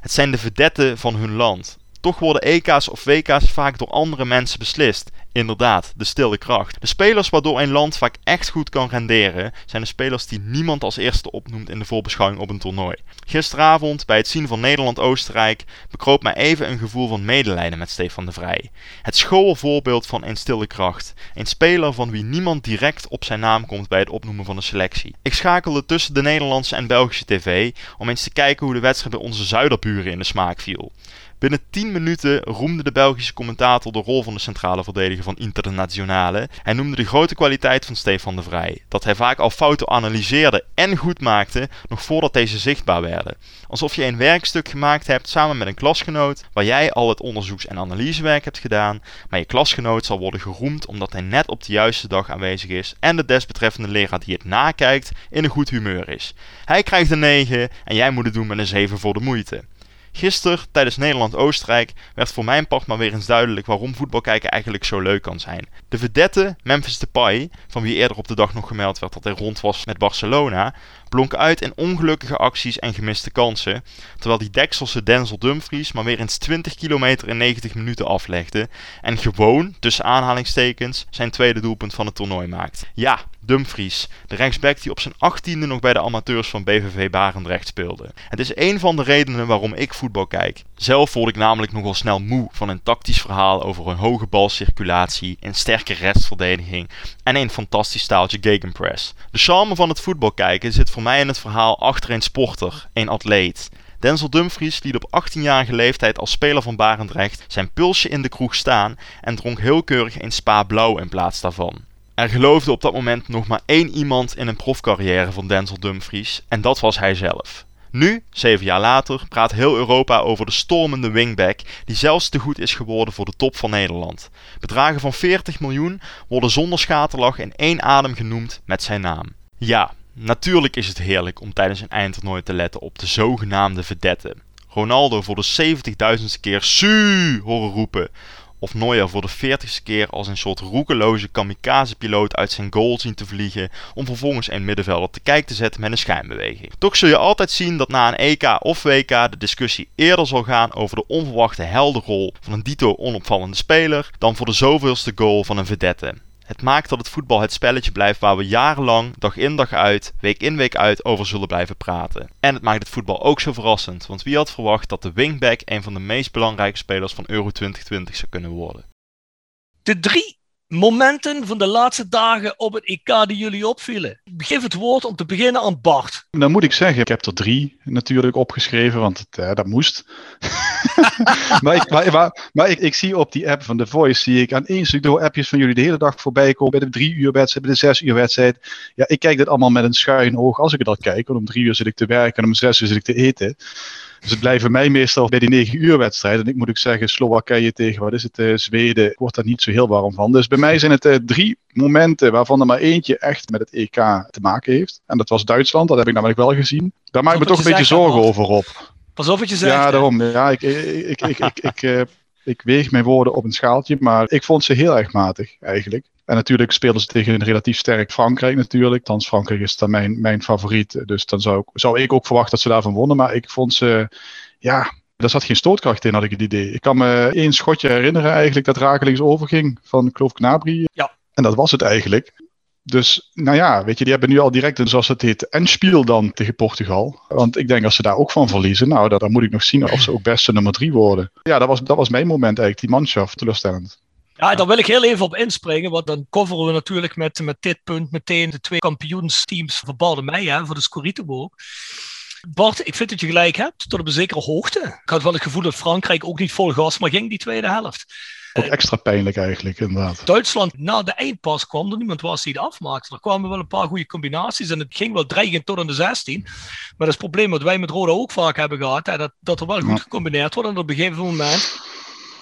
Het zijn de vedetten van hun land. Toch worden EK's of WK's vaak door andere mensen beslist. Inderdaad, de stille kracht. De spelers waardoor een land vaak echt goed kan renderen, zijn de spelers die niemand als eerste opnoemt in de voorbeschouwing op een toernooi. Gisteravond, bij het zien van Nederland-Oostenrijk, bekroop mij even een gevoel van medelijden met Stefan de Vrij. Het schoolvoorbeeld van een stille kracht. Een speler van wie niemand direct op zijn naam komt bij het opnoemen van een selectie. Ik schakelde tussen de Nederlandse en Belgische tv om eens te kijken hoe de wedstrijd bij onze zuiderburen in de smaak viel. Binnen 10 minuten roemde de Belgische commentator de rol van de centrale verdediger van Internationale. Hij noemde de grote kwaliteit van Stefan de Vrij. Dat hij vaak al fouten analyseerde en goed maakte, nog voordat deze zichtbaar werden. Alsof je een werkstuk gemaakt hebt samen met een klasgenoot, waar jij al het onderzoeks- en analysewerk hebt gedaan, maar je klasgenoot zal worden geroemd omdat hij net op de juiste dag aanwezig is en de desbetreffende leraar die het nakijkt in een goed humeur is. Hij krijgt een 9 en jij moet het doen met een 7 voor de moeite. Gisteren, tijdens Nederland-Oostenrijk, werd voor mijn part maar weer eens duidelijk waarom voetbal kijken eigenlijk zo leuk kan zijn. De vedette Memphis Depay, van wie eerder op de dag nog gemeld werd dat hij rond was met Barcelona, blonk uit in ongelukkige acties en gemiste kansen, terwijl die Dekselse Denzel Dumfries maar weer eens 20 kilometer in 90 minuten aflegde en gewoon, tussen aanhalingstekens, zijn tweede doelpunt van het toernooi maakt. Ja, Dumfries, de rechtsback die op zijn achttiende nog bij de amateurs van BVV Barendrecht speelde. Het is een van de redenen waarom ik voetbal kijk. Zelf word ik namelijk nogal snel moe van een tactisch verhaal over een hoge balcirculatie, een sterke restverdediging en een fantastisch staaltje gegenpress. De charme van het voetbal kijken zit voor mij in het verhaal achter een sporter, een atleet. Denzel Dumfries liet op 18-jarige leeftijd als speler van Barendrecht zijn pulsje in de kroeg staan en dronk heel keurig een spa blauw in plaats daarvan. Er geloofde op dat moment nog maar één iemand in een profcarrière van Denzel Dumfries en dat was hij zelf. Nu, zeven jaar later, praat heel Europa over de stormende wingback die zelfs te goed is geworden voor de top van Nederland. Bedragen van 40 miljoen worden zonder schaterlach in één adem genoemd met zijn naam. Ja, natuurlijk is het heerlijk om tijdens een eindtoernooi te letten op de zogenaamde vedetten. Ronaldo voor de 70.000ste keer su horen roepen of Neuer voor de veertigste keer als een soort roekeloze kamikaze-piloot uit zijn goal zien te vliegen om vervolgens een middenvelder te kijk te zetten met een schijnbeweging. Toch zul je altijd zien dat na een EK of WK de discussie eerder zal gaan over de onverwachte heldenrol van een dito onopvallende speler dan voor de zoveelste goal van een vedette. Het maakt dat het voetbal het spelletje blijft waar we jarenlang, dag in dag uit, week in week uit over zullen blijven praten. En het maakt het voetbal ook zo verrassend, want wie had verwacht dat de wingback een van de meest belangrijke spelers van Euro 2020 zou kunnen worden? De drie momenten van de laatste dagen op het EK die jullie opvielen. Geef het woord om te beginnen aan Bart. Dan moet ik zeggen, ik heb er drie natuurlijk opgeschreven, want eh, dat moest. maar ik, maar, ik, zie op die app van The Voice, zie ik aan één stuk door appjes van jullie de hele dag voorbij komen. Bij de drie uur wedstrijd, bij de zes uur wedstrijd. Ja, ik kijk dit allemaal met een schuin oog als ik al kijk. Want om drie uur zit ik te werken en om zes uur zit ik te eten. Dus het blijven mij meestal bij die 9 uur wedstrijd. En ik moet ook zeggen, Slowakije tegen, wat is het, uh, Zweden, ik word daar niet zo heel warm van. Dus bij mij zijn het uh, drie momenten waarvan er maar eentje echt met het EK te maken heeft. En dat was Duitsland, dat heb ik namelijk wel gezien. Daar maak ik me toch een beetje zorgen over op. Pas op wat je zegt. Ja, daarom. Ja, ik, ik, ik, ik, ik, uh, ik weeg mijn woorden op een schaaltje, maar ik vond ze heel erg matig eigenlijk. En natuurlijk speelden ze tegen een relatief sterk Frankrijk natuurlijk. Thans Frankrijk is dan mijn, mijn favoriet. Dus dan zou ik, zou ik ook verwachten dat ze daarvan wonnen. Maar ik vond ze, ja, er zat geen stootkracht in, had ik het idee. Ik kan me één schotje herinneren eigenlijk dat rakelings overging van, ik geloof, Knabri. Ja. En dat was het eigenlijk. Dus nou ja, weet je, die hebben nu al direct een, zoals het heet, endspiel dan tegen Portugal. Want ik denk als ze daar ook van verliezen, nou, dan moet ik nog zien of ze ook beste nummer drie worden. Ja, dat was, dat was mijn moment eigenlijk, die manschaft, teleurstellend. Ja, daar wil ik heel even op inspringen, want dan coveren we natuurlijk met, met dit punt meteen de twee kampioensteams van hè, voor de Scorito. Bart, ik vind dat je gelijk hebt, tot op een zekere hoogte. Ik had wel het gevoel dat Frankrijk ook niet vol gas maar ging die tweede helft. Ook extra pijnlijk eigenlijk, inderdaad. Duitsland na de eindpas kwam er niemand was die het afmaakte. Er kwamen wel een paar goede combinaties en het ging wel dreigend tot aan de 16. Maar dat is het probleem wat wij met Roda ook vaak hebben gehad, hè, dat, dat er wel goed gecombineerd wordt en op een gegeven moment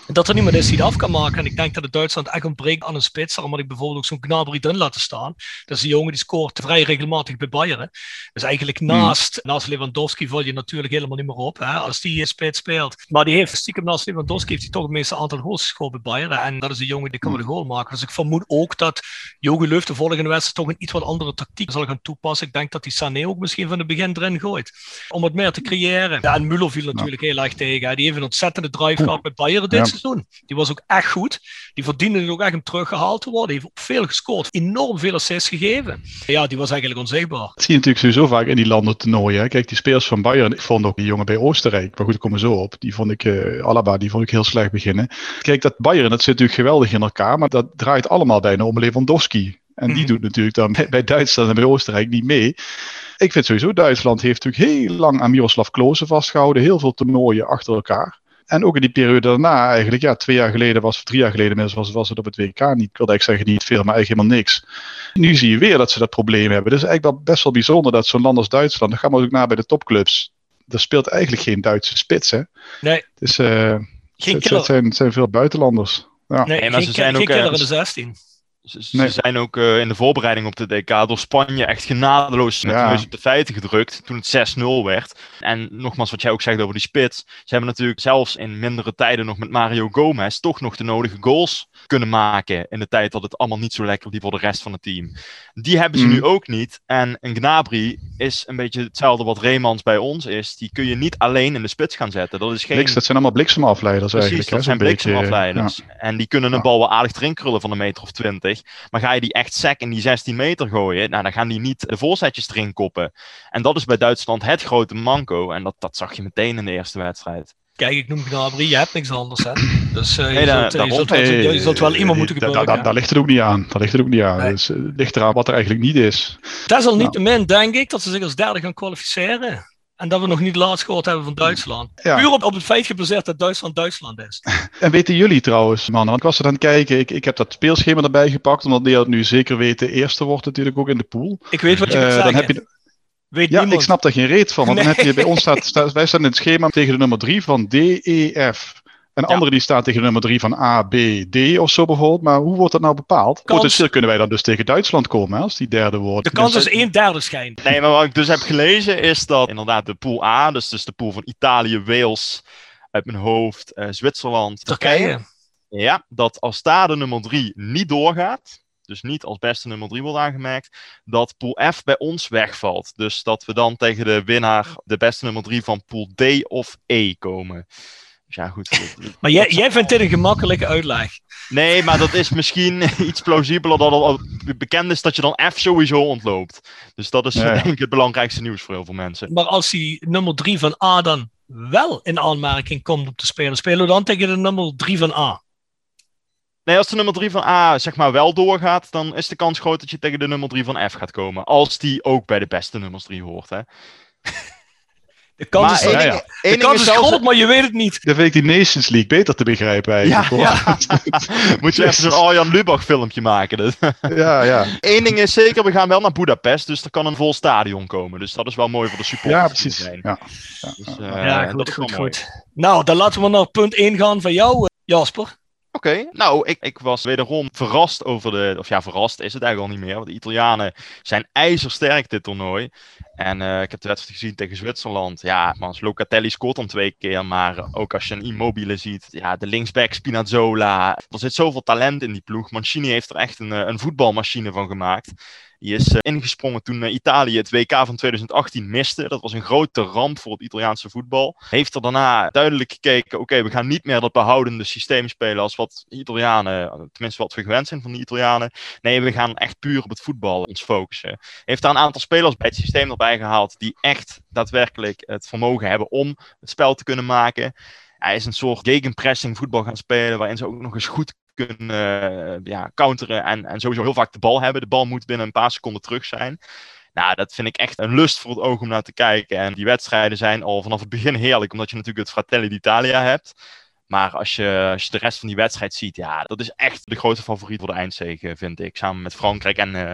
dat er niemand is die het af kan maken. En ik denk dat het Duitsland echt ontbreekt aan een spits. Had ik bijvoorbeeld ook zo'n Gnabry in laten staan. Dat is een jongen die scoort vrij regelmatig bij Bayern. Dus eigenlijk naast, naast Lewandowski val je natuurlijk helemaal niet meer op. Hè, als die in spits speelt. Maar die heeft stiekem naast Lewandowski heeft hij toch het meeste aantal goals gescoord bij Bayern. En dat is een jongen die kan wel de goal maken. Dus ik vermoed ook dat Jogi Löw de volgende wedstrijd toch een iets wat andere tactiek zal gaan toepassen. Ik denk dat die Sané ook misschien van het begin erin gooit. Om het meer te creëren. Ja, en Müller viel natuurlijk heel erg tegen. Hè. Die heeft een ontzettende drive gehad bij Bayern dit seizoen. Die was ook echt goed. Die verdiende ook echt om teruggehaald te worden. Die heeft veel gescoord. Enorm veel assists gegeven. Ja, die was eigenlijk onzichtbaar. Dat zie je natuurlijk sowieso vaak in die landen toernooien. Kijk, die spelers van Bayern, ik vond ook die jongen bij Oostenrijk, maar goed, ik kom er zo op. Die vond ik, uh, Alaba, die vond ik heel slecht beginnen. Kijk, dat Bayern, dat zit natuurlijk geweldig in elkaar, maar dat draait allemaal bijna om Lewandowski. En die mm. doet natuurlijk dan bij Duitsland en bij Oostenrijk niet mee. Ik vind sowieso, Duitsland heeft natuurlijk heel lang aan Miroslav Klose vastgehouden. Heel veel toernooien achter elkaar. En ook in die periode daarna, eigenlijk, ja, twee jaar geleden was, of drie jaar geleden was, was het op het WK niet. Ik wilde eigenlijk zeggen niet veel, maar eigenlijk helemaal niks. Nu zie je weer dat ze dat probleem hebben. Dus eigenlijk wel best wel bijzonder dat zo'n land als Duitsland, dan gaan we ook naar bij de topclubs. Er speelt eigenlijk geen Duitse spits, hè? Nee. Dus uh, geen het, het, zijn, het zijn veel buitenlanders. Ja. Nee, maar ze zijn ook in de 16. Ze, zijn ook uh, in de voorbereiding op de DK door Spanje echt genadeloos met ja. de neus op de feiten gedrukt toen het 6-0 werd. En nogmaals, wat jij ook zegt over die spits. Ze hebben natuurlijk zelfs in mindere tijden nog met Mario Gomez toch nog de nodige goals kunnen maken in de tijd dat het allemaal niet zo lekker liep voor de rest van het team. Die hebben ze mm. nu ook niet. En een Gnabry is een beetje hetzelfde wat Reemans bij ons is. Die kun je niet alleen in de spits gaan zetten. Dat is geen... Bliks, dat zijn allemaal bliksemafleiders Precies, eigenlijk. dat zijn bliksemafleiders. En die kunnen een bal wel aardig erin krullen van een meter of twintig. Maar ga je die echt sec in die 16 meter gooien, nou, dan gaan die niet de voorzetjes erin koppen. En dat is bij Duitsland het grote manco. En dat, dat zag je meteen in de eerste wedstrijd. Kijk, ik noem Gnabry, je hebt niks anders. Hè? Dus uh, je, zult, je, zult wel, je, zult wel, iemand moeten gebruiken. Daar, daar, ligt het ook niet aan. Daar ligt het ook niet aan. Nee. Dus het ligt eraan wat er eigenlijk niet is. Desalniettemin nou. denk ik dat ze zich als derde gaan kwalificeren. En dat we nog niet laatst gehoord hebben van Duitsland. Ja. Puur op, op het feit gebaseerd dat Duitsland Duitsland is. En weten jullie trouwens, man, want ik was er aan het kijken. Ik, ik heb dat speelschema erbij gepakt, omdat Nederland nu zeker weten eerste wordt natuurlijk ook in de pool. Ik weet wat je uh, dan heb je, Weet ja, ik snap daar geen reet van. Want dan heb je bij ons staat, wij staan in het schema tegen de nummer 3 van D, E, F. En ja. andere die staan tegen nummer 3 van A, B, D of zo bijvoorbeeld. Maar hoe wordt dat nou bepaald? Kans... Potentieel kunnen wij dan dus tegen Duitsland komen hè, als die derde wordt. De kans is 1 derde schijnt. Nee, maar wat ik dus heb gelezen is dat inderdaad de pool A, dus, dus de pool van Italië, Wales, uit mijn hoofd, uh, Zwitserland, Turkije. Ja, dat als daar de nummer 3 niet doorgaat, dus niet als beste nummer 3 wordt aangemerkt, dat pool F bij ons wegvalt. Dus dat we dan tegen de winnaar, de beste nummer 3 van pool D of E komen. Ja, goed. maar jij, jij vindt dit een gemakkelijke uitleg. Nee, maar dat is misschien iets plausibeler dat al bekend is dat je dan F sowieso ontloopt. Dus dat is ja, ja. denk ik het belangrijkste nieuws voor heel veel mensen. Maar als die nummer 3 van A dan wel in aanmerking komt om te spelen, spelen we dan tegen de nummer 3 van A? Nee, als de nummer 3 van A zeg maar wel doorgaat, dan is de kans groot dat je tegen de nummer 3 van F gaat komen. Als die ook bij de beste nummers 3 hoort, hè. De kans maar is, ja, ja. De kans is groot, maar je weet het niet. Dan vind ik die Nations League beter te begrijpen eigenlijk. Ja, Moet je even zo'n Arjan Lubach filmpje maken. Dus. ja, ja. Eén ding is zeker, we gaan wel naar Budapest, dus er kan een vol stadion komen. Dus dat is wel mooi voor de supporters. Ja, precies. Ja, dus, uh, ja goed, goed, goed. Nou, dan laten we naar punt 1 gaan van jou, eh, Jasper. Oké, nou, ik, ik was wederom verrast over de. Of ja, verrast is het eigenlijk al niet meer. Want de Italianen zijn ijzersterk dit toernooi. En uh, ik heb de wedstrijd gezien tegen Zwitserland. Ja, man, Locatelli scoort dan twee keer. Maar ook als je een Immobile ziet. Ja, de linksback Spinazzola. Er zit zoveel talent in die ploeg. Mancini heeft er echt een, een voetbalmachine van gemaakt. Die is uh, ingesprongen toen uh, Italië het WK van 2018 miste. Dat was een grote ramp voor het Italiaanse voetbal. Heeft er daarna duidelijk gekeken: oké, we gaan niet meer dat behoudende systeem spelen als wat Italianen, tenminste wat we gewend zijn van de Italianen. Nee, we gaan echt puur op het voetbal ons focussen. Heeft daar een aantal spelers bij het systeem erbij gehaald die echt daadwerkelijk het vermogen hebben om het spel te kunnen maken. Hij is een soort gegenpressing voetbal gaan spelen, waarin ze ook nog eens goed kunnen uh, ja, counteren en, en sowieso heel vaak de bal hebben. De bal moet binnen een paar seconden terug zijn. Nou, dat vind ik echt een lust voor het oog om naar te kijken. En die wedstrijden zijn al vanaf het begin heerlijk, omdat je natuurlijk het Fratelli d'Italia hebt. Maar als je, als je de rest van die wedstrijd ziet, ja, dat is echt de grote favoriet voor de eindzege, vind ik. Samen met Frankrijk. En uh,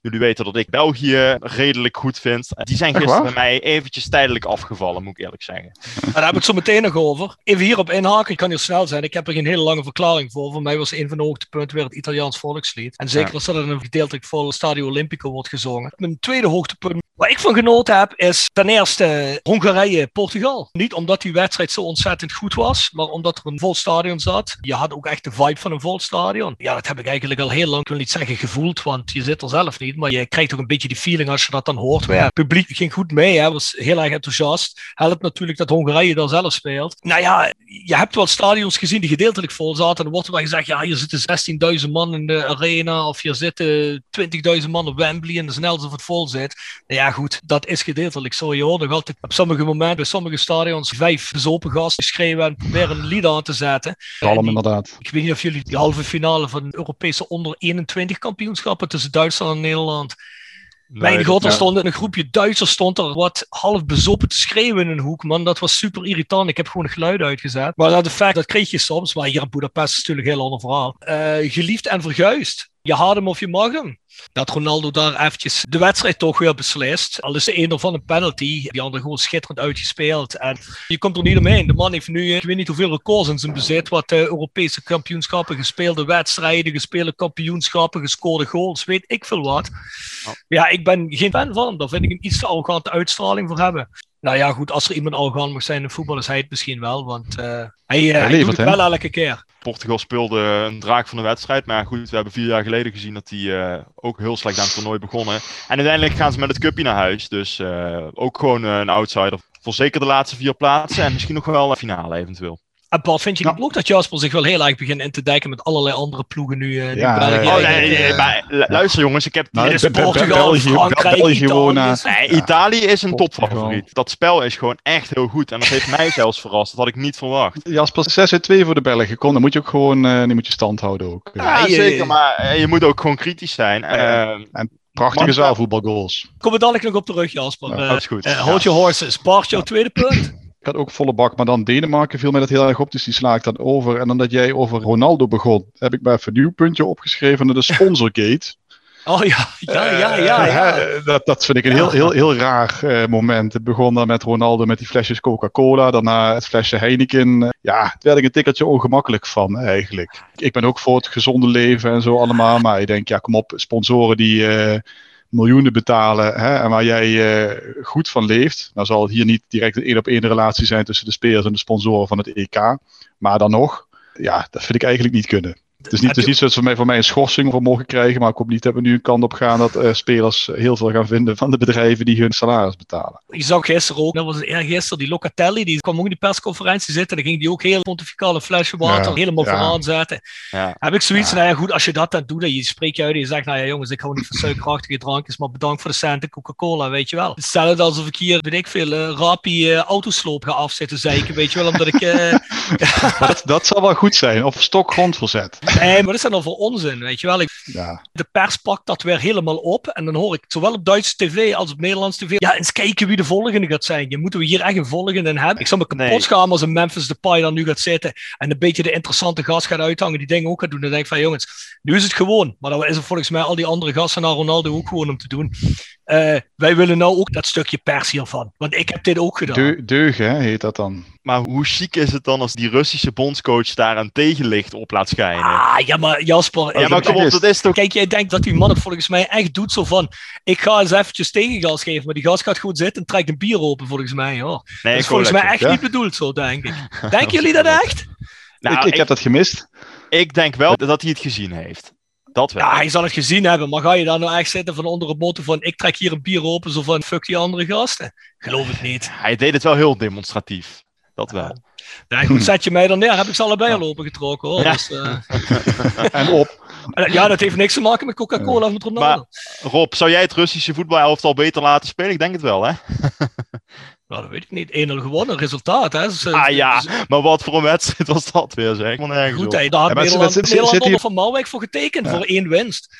jullie weten dat ik België redelijk goed vind. Die zijn gisteren bij mij eventjes tijdelijk afgevallen, moet ik eerlijk zeggen. Daar heb ik het zo meteen nog over. Even hierop inhaken, ik kan hier snel zijn. Ik heb er geen hele lange verklaring voor. Voor mij was een van de hoogtepunten weer het Italiaans volkslied. En zeker als dat in een gedeeltelijk vol Stadio Olimpico wordt gezongen. Mijn tweede hoogtepunt Waar ik van genoten heb, is ten eerste Hongarije-Portugal. Niet omdat die wedstrijd zo ontzettend goed was, maar omdat er een vol stadion zat. Je had ook echt de vibe van een vol stadion. Ja, dat heb ik eigenlijk al heel lang, ik wil niet zeggen gevoeld, want je zit er zelf niet. Maar je krijgt ook een beetje die feeling als je dat dan hoort. Het publiek ging goed mee, hè, was heel erg enthousiast. Helpt natuurlijk dat Hongarije daar zelf speelt. Nou ja, je hebt wel stadions gezien die gedeeltelijk vol zaten. En dan wordt er wel gezegd, ja, hier zitten 16.000 man in de arena. Of hier zitten 20.000 man op Wembley en de snelste of het vol zit. Nou ja, goed, dat is gedeeltelijk zo. Je hoort nog altijd op sommige momenten, bij sommige stadions, vijf bezopen gasten schreeuwen en proberen een lied aan te zetten. Kalm, inderdaad. Ik weet niet of jullie die halve finale van Europese onder 21 kampioenschappen tussen Duitsland en Nederland. Nee, Mijn god, er stond een groepje Duitsers stond er wat half bezopen te schreeuwen in een hoek, man. Dat was super irritant. Ik heb gewoon geluid uitgezet. Maar dat effect, dat kreeg je soms. Maar hier in Budapest is natuurlijk een heel ander verhaal. Uh, geliefd en verguisd. Je haat hem of je mag hem. Dat Ronaldo daar eventjes de wedstrijd toch weer beslist. Al is de ene van een penalty, die andere gewoon schitterend uitgespeeld. En je komt er niet omheen. De man heeft nu, ik weet niet hoeveel records in zijn bezit, wat uh, Europese kampioenschappen, gespeelde wedstrijden, gespeelde kampioenschappen, gescoorde goals, weet ik veel wat. Ja, ik ben geen fan van hem. Daar vind ik een iets te arrogante uitstraling voor hebben. Nou ja, goed, als er iemand arrogant mag zijn in voetbal, is hij het misschien wel. Want uh, hij, uh, hij, levert, het wel elke keer. Portugal speelde een draak van de wedstrijd. Maar goed, we hebben vier jaar geleden gezien dat hij uh, ook heel slecht aan het toernooi begonnen. En uiteindelijk gaan ze met het cupje naar huis. Dus ook gewoon een outsider. Voor zeker de laatste vier plaatsen. En misschien nog wel een finale eventueel. En Bart, vind je niet ook dat Jasper zich wel heel erg begint in te dijken met allerlei andere ploegen nu? Uh, ja, België, oh, nee, nee, nee, maar luister jongens, ik heb... Nou, is Portugal, België, Frankrijk, België Italië. Nee, Italië is een topfavoriet. Dat spel is gewoon echt heel goed. En dat heeft mij zelfs verrast. Dat had ik niet verwacht. Jasper, 6 2 voor de Belgen. Kom, dan moet je ook gewoon uh, moet je stand houden ook. Ja, zeker. Maar je moet ook gewoon kritisch zijn. Uh, en prachtige zaalvoetbalgoals. Kom er dadelijk nog op terug, Jasper. Ja, dat is goed. Hold your horses. Bart, jouw tweede punt? Ik had ook volle bak, maar dan Denemarken viel mij dat heel erg op, dus die sla ik dan over. En dan dat jij over Ronaldo begon, heb ik maar even een nieuw puntje opgeschreven, de Sponsorgate. Oh ja, ja, ja, ja. ja. Uh, dat, dat vind ik een heel, heel, heel raar uh, moment. Het begon dan met Ronaldo met die flesjes Coca-Cola, daarna het flesje Heineken. ja, daar werd ik een tikkeltje ongemakkelijk van eigenlijk. Ik ben ook voor het gezonde leven en zo allemaal, maar ik denk, ja, kom op, sponsoren die... Uh, miljoenen betalen hè, en waar jij uh, goed van leeft. Nou zal hier niet direct een één op één relatie zijn tussen de spelers en de sponsoren van het EK. Maar dan nog, ja, dat vind ik eigenlijk niet kunnen. Het is niet, het is niet zo dat ze mij, voor mij een schorsing voor mogen krijgen, maar ik hoop niet dat we nu een kant op gaan dat uh, spelers heel veel gaan vinden van de bedrijven die hun salaris betalen. Je zag gisteren ook, dat was gisteren, die Locatelli, die kwam ook in die persconferentie zitten, dan ging die ook heel pontificale flesje water ja, helemaal ja. vooraan zetten. Ja. Heb ik zoiets, ja. nou ja goed, als je dat dan doet, dan je spreekt je uit en je zegt, nou ja jongens, ik hou niet van suikerachtige drankjes, maar bedankt voor de centen Coca-Cola, weet je wel. Hetzelfde alsof ik hier, weet ik veel, uh, Rapi uh, autosloop ga afzetten, zeiken, weet je wel, omdat ik... dat, dat zal wel goed zijn, of stokgrondverzet. Nee, maar dat is dan al voor onzin, weet je wel. Ik, ja. De pers pakt dat weer helemaal op. En dan hoor ik zowel op Duitse tv als op Nederlands tv. Ja, eens kijken wie de volgende gaat zijn. Je moeten we hier echt een volgende in hebben. Ik zou me kapot nee. gaan als een Memphis Depay dan nu gaat zitten. En een beetje de interessante gast gaat uithangen. Die dingen ook gaat doen. Dan denk ik van jongens, nu is het gewoon. Maar dan is het volgens mij al die andere gasten naar Ronaldo ook gewoon om te doen. Uh, wij willen nou ook dat stukje pers hiervan. Want ik heb dit ook gedaan. De, deugen heet dat dan. Maar hoe chic is het dan als die Russische bondscoach daar een tegenlicht op laat schijnen? Ah, ja, maar Jasper. Ja, maar kom op, dat is toch... Kijk, jij denkt dat die man het volgens mij echt doet zo van... Ik ga eens eventjes tegengas geven, maar die gas gaat goed zitten en trekt een bier open, volgens mij. Hoor. Nee, dat is volgens mij echt ja? niet bedoeld zo, denk ik. Denken jullie dat echt? Nou, ik, ik, ik heb dat gemist. Ik denk wel dat hij het gezien heeft. Dat wel. Ja, hij zal het gezien hebben, maar ga je daar nou echt zitten van onder het motto van ik trek hier een bier open, zo van fuck die andere gasten? Geloof het niet. Hij deed het wel heel demonstratief. Dat wel. Ja, goed, zet je mij dan neer, heb ik ze allebei al opengetrokken hoor. Ja. Dus, uh... en op. Ja, dat heeft niks te maken met Coca-Cola of met Ronaldo. Maar, Rob, zou jij het Russische voetbalelftal beter laten spelen? Ik denk het wel, hè? Nou, dat weet ik niet. 1-0 gewonnen, resultaat. Hè? Dus, ah ja, maar wat voor een wedstrijd was dat weer, zeg. Goed, hè, daar had ja, Nederland, Nederland hier... van Malwijk voor getekend, ja. voor één winst.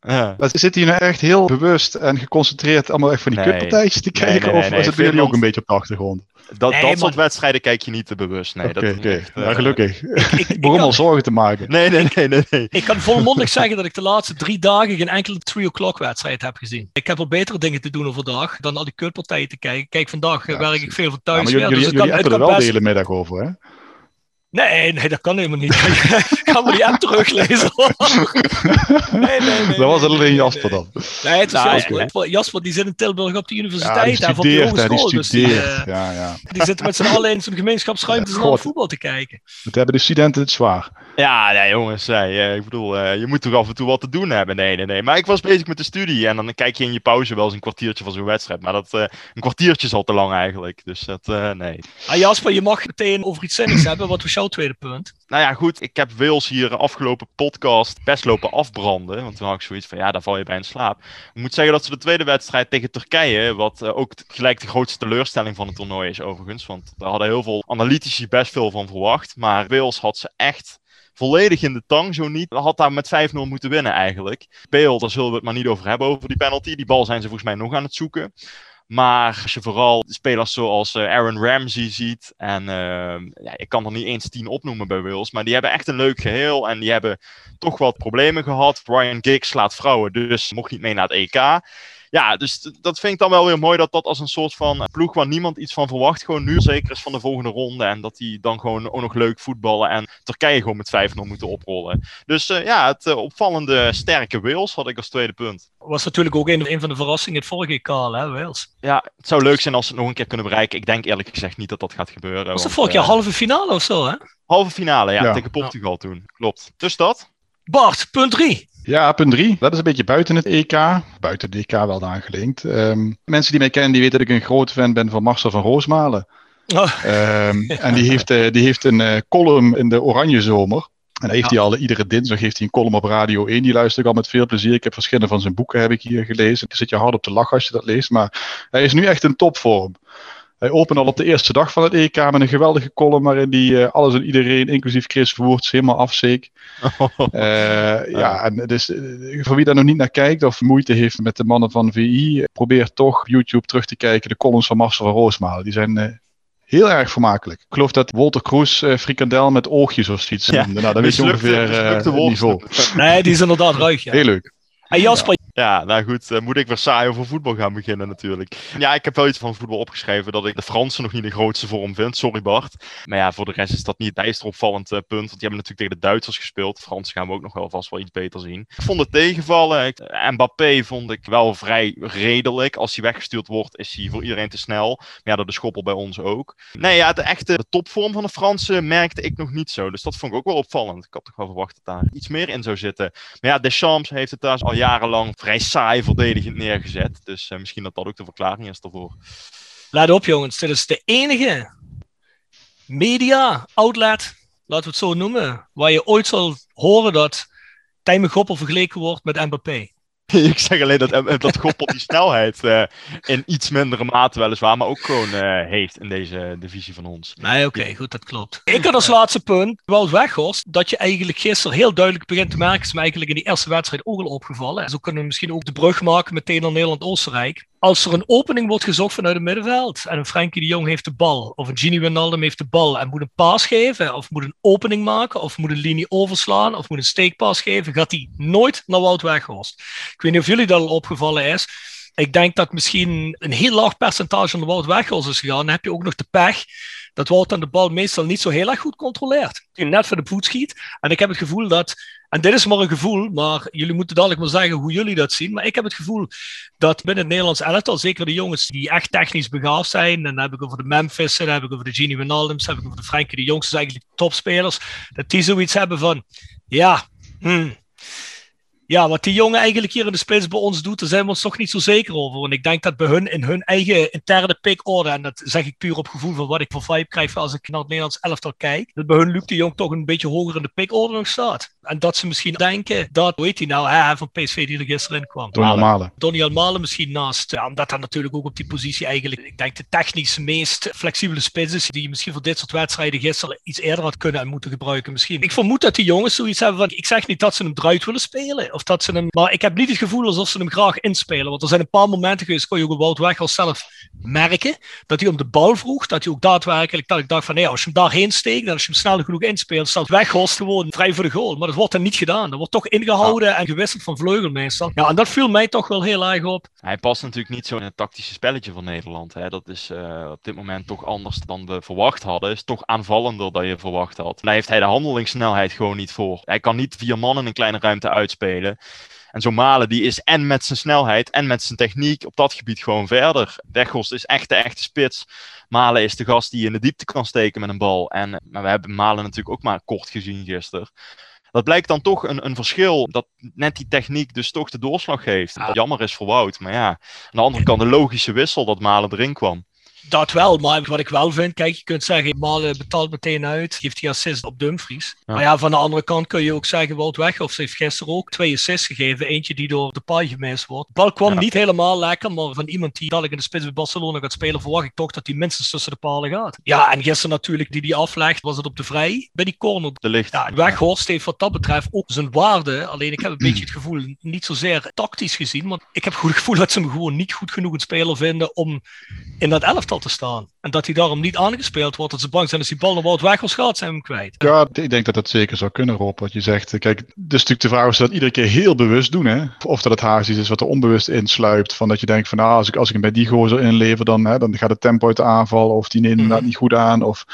Ja. Maar zitten jullie nou echt heel bewust en geconcentreerd allemaal echt van die Nee. kutpartijtjes te kijken? nee, nee, of nee. is het jullie ook een beetje op de achtergrond? Dat, Nee, dat soort wedstrijden kijk je niet te bewust. Nee, Oké, dat oké. echt, eh, Ja, gelukkig. Ik, ik, Ik begon kan- al zorgen te maken. Nee, nee, nee, nee. nee. Ik kan volmondig zeggen dat ik de laatste drie dagen geen enkele 3 o'clock wedstrijd heb gezien. Ik heb wel betere dingen te doen overdag dan al die kutpartijen te kijken. Kijk, vandaag eh, Ja, werk ik veel van Ja, thuis maar weer, jullie, dus jullie, het jullie kan, het appen er wel de best... hele middag over, hè? Nee, nee, dat kan helemaal niet. Ik ga maar die app teruglezen. nee, nee, nee. dat was alleen Jasper dan. Nee, het is Nou, Jasper. Jasper die zit in Tilburg op de Ja, universiteit die van de studeert, hè, die. Dus die, studeert. eh, Ja, ja. die zitten met z'n allen in zo'n gemeenschapsruimte naar voetbal te kijken. Dat hebben de studenten het zwaar. Ja, nee, jongens. nee, eh, ik bedoel, eh, je moet toch af en toe wat te doen hebben. Nee, nee, nee. Maar ik was bezig met de studie. En dan kijk je in je pauze wel eens een kwartiertje van zo'n wedstrijd. Maar dat, eh, een kwartiertje is al te lang eigenlijk. Dus dat, nee. Ah, Jasper, je mag meteen over iets zinnigs hebben. Wat was jouw tweede punt? Nou ja, goed. Ik heb Wales hier afgelopen podcast best lopen afbranden. Want toen had ik zoiets van, ja, daar val je bij in slaap. Ik moet zeggen dat ze de tweede wedstrijd tegen Turkije, wat ook gelijk de grootste teleurstelling van het toernooi is overigens. Want daar hadden heel veel analytici best veel van verwacht. Maar Wales had ze echt volledig in de tang, zo niet. Had daar met 5-0 moeten winnen eigenlijk. Bale, daar zullen we het maar niet over hebben, over die penalty. Die bal zijn ze volgens mij nog aan het zoeken. Maar als je vooral spelers zoals eh, Aaron Ramsey ziet. En eh, ja, ik kan er niet eens tien opnoemen bij Wales. Maar die hebben echt een leuk geheel. En die hebben toch wat problemen gehad. Ryan Giggs slaat vrouwen, dus mocht niet mee naar het EK. Ja, dus dat vind ik dan wel weer mooi dat dat als een soort van ploeg waar niemand iets van verwacht, gewoon nu zeker is van de volgende ronde. En dat die dan gewoon ook nog leuk voetballen en Turkije gewoon met 5-0 moeten oprollen. Dus eh, ja, het eh, opvallende sterke Wales had ik als tweede punt. Was natuurlijk ook een, een van de verrassingen het vorige EK, hè, Wales. Ja, het zou leuk zijn als ze het nog een keer kunnen bereiken. Ik denk eerlijk gezegd niet dat dat gaat gebeuren. Was dat vorig jaar eh, halve finale of zo, hè? halve finale, ja, Ja. tegen Portugal toen. Klopt. Dus dat. Bart, punt 3. Ja, punt drie. Dat is een beetje buiten het EK. Buiten het EK wel aangelinkt. Ehm, mensen die mij kennen, die weten dat ik een groot fan ben van Marcel van Roosmalen. Oh, Ehm, en die heeft, eh, die heeft een eh, column in de Oranje Zomer. En heeft hij al iedere dinsdag heeft hij een column op Radio 1. Die luister ik al met veel plezier. Ik heb verschillende van zijn boeken heb ik hier gelezen. Dan zit je hard op te lachen als je dat leest. Maar hij is nu echt in topvorm. Hij opent al op de eerste dag van het EK met een geweldige column waarin hij eh, alles en iedereen, inclusief Chris Woerts, helemaal afzeek. Eh, ja, en dus voor wie daar nog niet naar kijkt of moeite heeft met de mannen van VI, probeer toch op YouTube terug te kijken. De columns van Marcel van Roosmalen. Die zijn eh, heel erg vermakelijk. Ik geloof dat Walter Kroes eh, frikandel met oogjes of zoiets Ja, noemde. Nou, dan weet je ongeveer eh, het niveau. nee, die is inderdaad ruig, ja. Heel leuk. En Jasper, Ja, nou goed, eh, moet ik weer saai over voetbal gaan beginnen natuurlijk. Ja, ik heb wel iets van voetbal opgeschreven dat ik de Fransen nog niet de grootste vorm vind. Sorry Bart. Maar ja, voor de rest is dat niet het bijster opvallend eh, punt. Want die hebben natuurlijk tegen de Duitsers gespeeld. De Fransen gaan we ook nog wel vast wel iets beter zien. Ik vond het tegenvallen. Eh, Mbappé vond ik wel vrij redelijk. Als hij weggestuurd wordt, is hij voor iedereen te snel. Maar ja, dat is Schoppel bij ons ook. Nee, ja, de echte topvorm van de Fransen merkte ik nog niet zo. Dus dat vond ik ook wel opvallend. Ik had toch wel verwacht dat daar iets meer in zou zitten. Maar ja, Deschamps heeft het daar al jarenlang vrij saai verdedigend neergezet. Dus eh, misschien dat dat ook de verklaring is daarvoor. let op jongens. Dit is de enige media outlet, laten we het zo noemen, waar je ooit zal horen dat Tijmen Goppel vergeleken wordt met Mbappé. ik zeg alleen dat, eh, dat Goppel die snelheid eh, in iets mindere mate weliswaar, maar ook gewoon eh, heeft in deze divisie van ons. Nee, oké, goed, dat klopt. Ik had als laatste punt, Wout Weghorst, dat je eigenlijk gisteren heel duidelijk begint te merken, is me eigenlijk in die eerste wedstrijd ook al opgevallen. En zo kunnen we misschien ook de brug maken meteen naar Nederland-Oostenrijk. Als er een opening wordt gezocht vanuit het middenveld en een Frenkie de Jong heeft de bal, of een Gini Wijnaldum heeft de bal en moet een paas geven, of moet een opening maken, of moet een linie overslaan, of moet een steekpaas geven, gaat hij nooit naar Wout Weghorst. Ik weet niet of jullie dat al opgevallen is. Ik denk dat misschien een heel laag percentage van de Wout Weghorst is gegaan. Dan heb je ook nog de pech dat Wout dan de bal meestal niet zo heel erg goed controleert. Die net voor de voet schiet. En ik heb het gevoel dat, en dit is maar een gevoel, maar jullie moeten dadelijk maar zeggen hoe jullie dat zien. Maar ik heb het gevoel dat binnen het Nederlands elftal, zeker de jongens die echt technisch begaafd zijn, dan heb ik over de Memphissen, dan heb ik over de Gini Wijnaldums, dan heb ik over de Frenkie de Jongs, dus eigenlijk topspelers, dat die zoiets hebben van, ja, hmm, ja, wat die jongen eigenlijk hier in de spits bij ons doet, daar zijn we ons toch niet zo zeker over. Want ik denk dat bij hun in hun eigen interne pickorde, en dat zeg ik puur op gevoel van wat ik voor vibe krijg als ik naar het Nederlands elftal kijk, dat bij hun Luc de Jong toch een beetje hoger in de pickorde nog staat. En dat ze misschien denken dat, hoe heet hij nou, hè, van PSV die er gisteren in kwam. Donny Malen. Donny Almalen misschien naast. Ja, omdat hij natuurlijk ook op die positie eigenlijk, ik denk, de technisch meest flexibele spits is. Die je misschien voor dit soort wedstrijden gisteren iets eerder had kunnen en moeten gebruiken misschien. Ik vermoed dat die jongens zoiets hebben van, ik zeg niet dat ze hem eruit willen spelen. Of dat ze hem, maar ik heb niet het gevoel alsof ze hem graag inspelen. Want er zijn een paar momenten geweest, kon je ook Wout zelf merken, dat hij om de bal vroeg. Dat hij ook daadwerkelijk, dat ik dacht van, nee, als je hem daarheen steekt, en als je hem snel genoeg inspeelt, staat Weghorst gewoon vrij voor de goal. Maar dat wordt dan niet gedaan. Dat wordt toch ingehouden en gewisseld van vleugel meestal. Ja, en dat viel mij toch wel heel erg op. Hij past natuurlijk niet zo in het tactische spelletje van Nederland. Hè. Dat is uh, op dit moment toch anders dan we verwacht hadden. Is toch aanvallender dan je verwacht had. Daar heeft hij de handelingssnelheid gewoon niet voor. Hij kan niet vier man in een kleine ruimte uitspelen. En zo'n Malen die is en met zijn snelheid en met zijn techniek op dat gebied gewoon verder. Weghorst is echt de echte spits. Malen is de gast die in de diepte kan steken met een bal. En, maar we hebben Malen natuurlijk ook maar kort gezien gisteren. Dat blijkt dan toch een, een verschil dat net die techniek dus toch de doorslag geeft. Dat jammer is voor Wout. Maar ja, aan de andere kant de logische wissel dat Malen erin kwam. Dat wel, maar wat ik wel vind, kijk, je kunt zeggen, Malen betaalt meteen uit, geeft die assist op Dumfries. Ja. Maar ja, van de andere kant kun je ook zeggen, Wout Weghorst heeft gisteren ook twee assists gegeven, eentje die door de paai gemist wordt. De bal kwam ja. niet helemaal lekker, maar van iemand die dadelijk in de spits bij Barcelona gaat spelen, verwacht ik toch dat hij minstens tussen de palen gaat. Ja, en gisteren natuurlijk, die die aflegt, was het op de vrij, bij die corner. De licht. Ja, Weghorst heeft wat dat betreft ook zijn waarde, alleen ik heb een beetje het gevoel, niet zozeer tactisch gezien, maar ik heb het gevoel dat ze hem gewoon niet goed genoeg een speler vinden om in dat elftal te staan. En dat hij daarom niet aangespeeld wordt. Dat ze bang zijn als die bal naar Wout Weghorst gaat, zijn we hem kwijt. Ja, ik denk dat dat zeker zou kunnen, Rob. Wat je zegt. Kijk, is natuurlijk de vraag of ze dat iedere keer heel bewust doen. Hè? Of dat het haast is wat er onbewust insluipt. Van dat je denkt van, nou, als ik, als ik hem bij die gozer inlever, dan, hè, dan gaat het tempo uit de aanval. Of die neemt mm. niet goed aan. Of,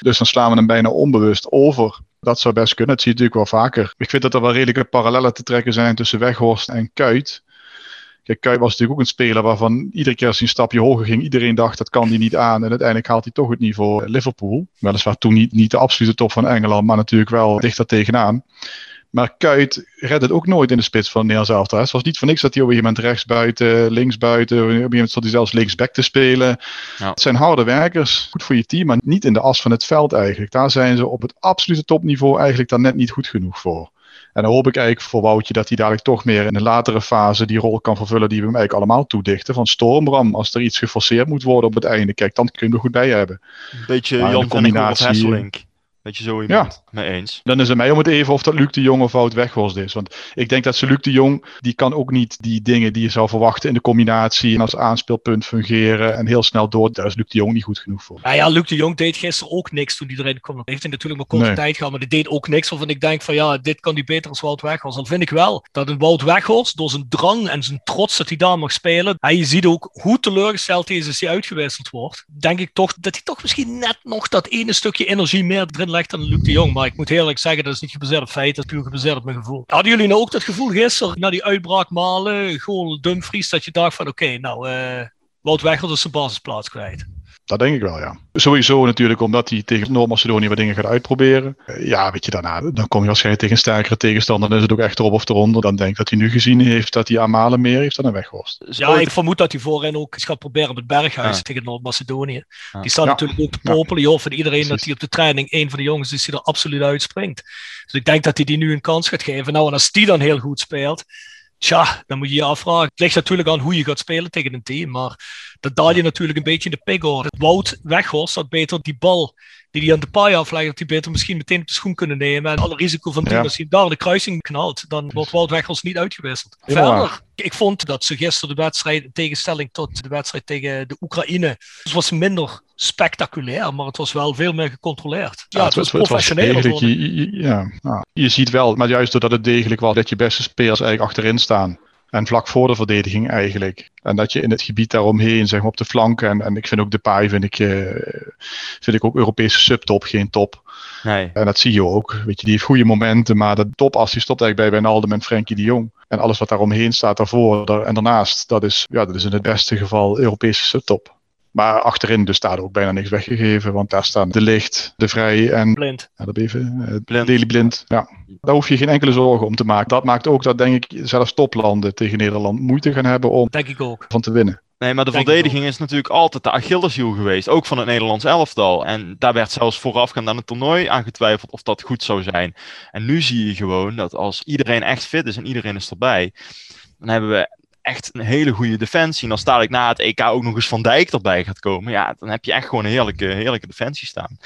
dus dan slaan we hem bijna onbewust over. Dat zou best kunnen. Dat zie je natuurlijk wel vaker. Ik vind dat er wel redelijke parallellen te trekken zijn tussen Weghorst en Kuit. Kijk, Kuit was natuurlijk ook een speler waarvan iedere keer als hij een stapje hoger ging, iedereen dacht dat kan hij niet aan. En uiteindelijk haalt hij toch het niveau Liverpool. Weliswaar toen niet, niet de absolute top van Engeland, maar natuurlijk wel dichter tegenaan. Maar Kuit redt het ook nooit in de spits van Nederlands elftal. Het was niet voor niks dat hij op een gegeven moment rechts buiten, links buiten. Op een gegeven moment stond hij zelfs linksback te spelen. Ja. Het zijn harde werkers, goed voor je team, maar niet in de as van het veld eigenlijk. Daar zijn ze op het absolute topniveau eigenlijk dan net niet goed genoeg voor. En dan hoop ik eigenlijk voor Woutje dat hij dadelijk toch meer in een latere fase die rol kan vervullen die we hem eigenlijk allemaal toedichten. Van Stormbram, als er iets geforceerd moet worden op het einde, kijk, dan kun je er goed bij hebben. Een beetje maar Jan combinatie. Hesselink. Dat je zo iemand ja. mee eens. Dan is het mij om het even of dat Luc de Jong of Wout Weghorst is. Want ik denk dat ze Luc de Jong, die kan ook niet die dingen die je zou verwachten in de combinatie en als aanspeelpunt fungeren en heel snel door. Daar is Luc de Jong niet goed genoeg voor. Nou ja, Luc de Jong deed gisteren ook niks toen hij erin kwam. Heeft hij natuurlijk maar korte nee. tijd gehad, maar die deed ook niks waarvan ik denk van ja, dit kan hij beter als Wout Weghorst. Dan vind ik wel dat een Wout Weghorst door zijn drang en zijn trots dat hij daar mag spelen. En je ziet ook hoe teleurgesteld hij is als hij uitgewisseld wordt. Denk ik toch dat hij toch misschien net nog dat ene stukje energie meer erin legt dan Luc de Jong. Maar ik moet eerlijk zeggen, dat is niet gebaseerd op feiten, dat is puur gebaseerd op mijn gevoel. Hadden jullie nou ook dat gevoel gisteren, na die uitbraak Malen, gewoon Dumfries, dat je dacht van oké, nou, uh, Wout Weghorst is zijn basisplaats kwijt? Dat denk ik wel, ja. Sowieso natuurlijk omdat hij tegen Noord-Macedonië wat dingen gaat uitproberen. Ja, weet je, daarna dan kom je waarschijnlijk tegen een sterkere tegenstander. Dan is het ook echt erop of eronder. Dan denk ik dat hij nu gezien heeft dat hij Amalen meer heeft dan een Weghorst. Ja, ik vermoed dat hij voorin ook eens gaat proberen op het Berghuis ja. tegen Noord-Macedonië. Ja. Die staat ja. natuurlijk ook te popelen. Je hoort van iedereen Precies. dat hij op de training een van de jongens is die er absoluut uitspringt. Dus ik denk dat hij die nu een kans gaat geven. Nou, en als die dan heel goed speelt, Tja, dan moet je je afvragen. Het ligt natuurlijk aan hoe je gaat spelen tegen een team. Maar dat daal je natuurlijk een beetje in de pigorde. Wout Weghorst had beter die bal die hij aan de paai aflegt, dat hij beter misschien meteen op de schoen kunnen nemen. En alle risico van ja. als hij daar de kruising knalt, dan wordt Wout Weghorst niet uitgewisseld. Ja. Verder, ik vond dat ze gisteren de wedstrijd, in tegenstelling tot de wedstrijd tegen de Oekraïne, het was minder spectaculair, maar het was wel veel meer gecontroleerd. Ja, ja het, was professioneel. Je, je, ja, ja, je ziet wel, maar juist doordat het degelijk was, dat je beste spelers eigenlijk achterin staan. En vlak voor de verdediging eigenlijk. En dat je in het gebied daaromheen, zeg maar op de flanken. En, en ik vind ook de paai, vind ik, uh, vind ik ook Europese subtop, geen top. Nee. En dat zie je ook. Weet je, die heeft goede momenten, maar de topas die stopt eigenlijk bij Wijnaldum en Frenkie de Jong. En alles wat daaromheen staat daarvoor daar, en daarnaast, dat is, ja, dat is in het beste geval Europese subtop. Maar achterin dus staat ook bijna niks weggegeven, want daar staan De Licht, De Vrij en... Blind. Ja, dat even, uh, blind. Daily Blind. Ja. Daar hoef je geen enkele zorgen om te maken. Dat maakt ook dat, denk ik, zelfs toplanden tegen Nederland moeite gaan hebben om denk ik ook. van te winnen. Nee, maar de Denk verdediging is natuurlijk altijd de Achilleshiel geweest. Ook van het Nederlands elftal. En daar werd zelfs voorafgaand aan het toernooi aan getwijfeld of dat goed zou zijn. En nu zie je gewoon dat als iedereen echt fit is en iedereen is erbij, dan hebben we echt een hele goede defensie. En als dadelijk na het EK ook nog eens Van Dijk erbij gaat komen, ja, dan heb je echt gewoon een heerlijke, heerlijke defensie staan.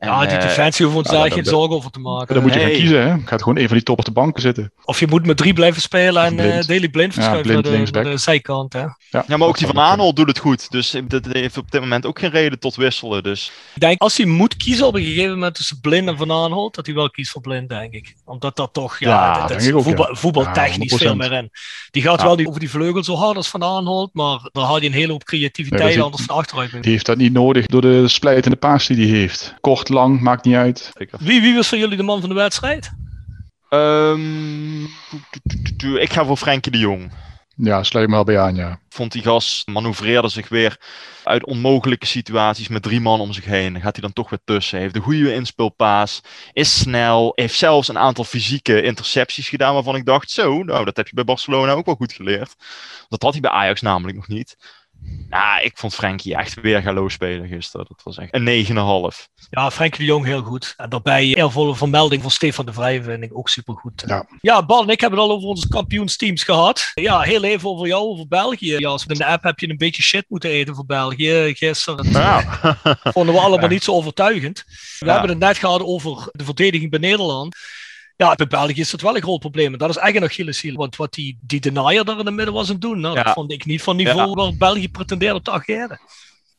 En, ja, die eh, defensie hoeven we ons ja, daar dat- geen zorgen over te maken. Dan moet je gaan kiezen. Hè? Gaat gewoon een van die top op de banken zitten. Of je moet met drie blijven spelen en Blind. eh Daily Blind verschuiven Blind naar, de, linksback. naar de zijkant. Hè. Ja, Ja, maar ook die van Aanholt doet het goed. Dus dat heeft op dit moment ook geen reden tot wisselen. Dus Ik denk, als hij moet kiezen op een gegeven moment tussen Blind en Van Aanholt, dat hij wel kiest voor Blind, denk ik. Omdat dat toch, ja, Ja, dat, dat denk is ik ook, voetbal, voetbaltechnisch Ja, veel 100%. meer in. Die gaat Ja. wel niet over die vleugel zo hard als Van Aanholt, maar daar haal je een hele hoop creativiteit anders van achteruit. mee. Die heeft dat niet nodig door de splijtende paas die hij heeft. Kort, lang, maakt niet uit. Wie, wie was voor jullie de man van de wedstrijd? Ehm, ik ga voor Frenkie de Jong. Ja, sluit me wel bij aan, ja. vond die gast manoeuvreerde zich weer uit onmogelijke situaties met drie man om zich heen. Dan gaat hij dan toch weer tussen. Heeft een goede inspeelpaas. Is snel. Heeft zelfs een aantal fysieke intercepties gedaan waarvan ik dacht, zo, nou dat heb je bij Barcelona ook wel goed geleerd. Dat had hij bij Ajax namelijk nog niet. Nou, ik vond Frenkie echt weer galoos spelen gisteren. Dat was echt een 9,5. Ja, Frenkie de Jong heel goed. En daarbij eervolle vermelding van Stefan de Vrij vind ik ook supergoed. Ja. ja, Bal en ik hebben het al over onze kampioensteams gehad. Ja, heel even over jou, over België. Ja, in de app heb je een beetje shit moeten eten voor België gisteren. Dat Ja. vonden we allemaal Ja. niet zo overtuigend. We Ja. hebben het net gehad over de verdediging bij Nederland. Ja, bij België is dat wel een groot probleem. En dat is echt een Achilleshiel. Want wat die, die denier daar in het midden was aan het doen, nou, Ja. dat vond ik niet van niveau Ja. waar België pretendeerde op te ageren.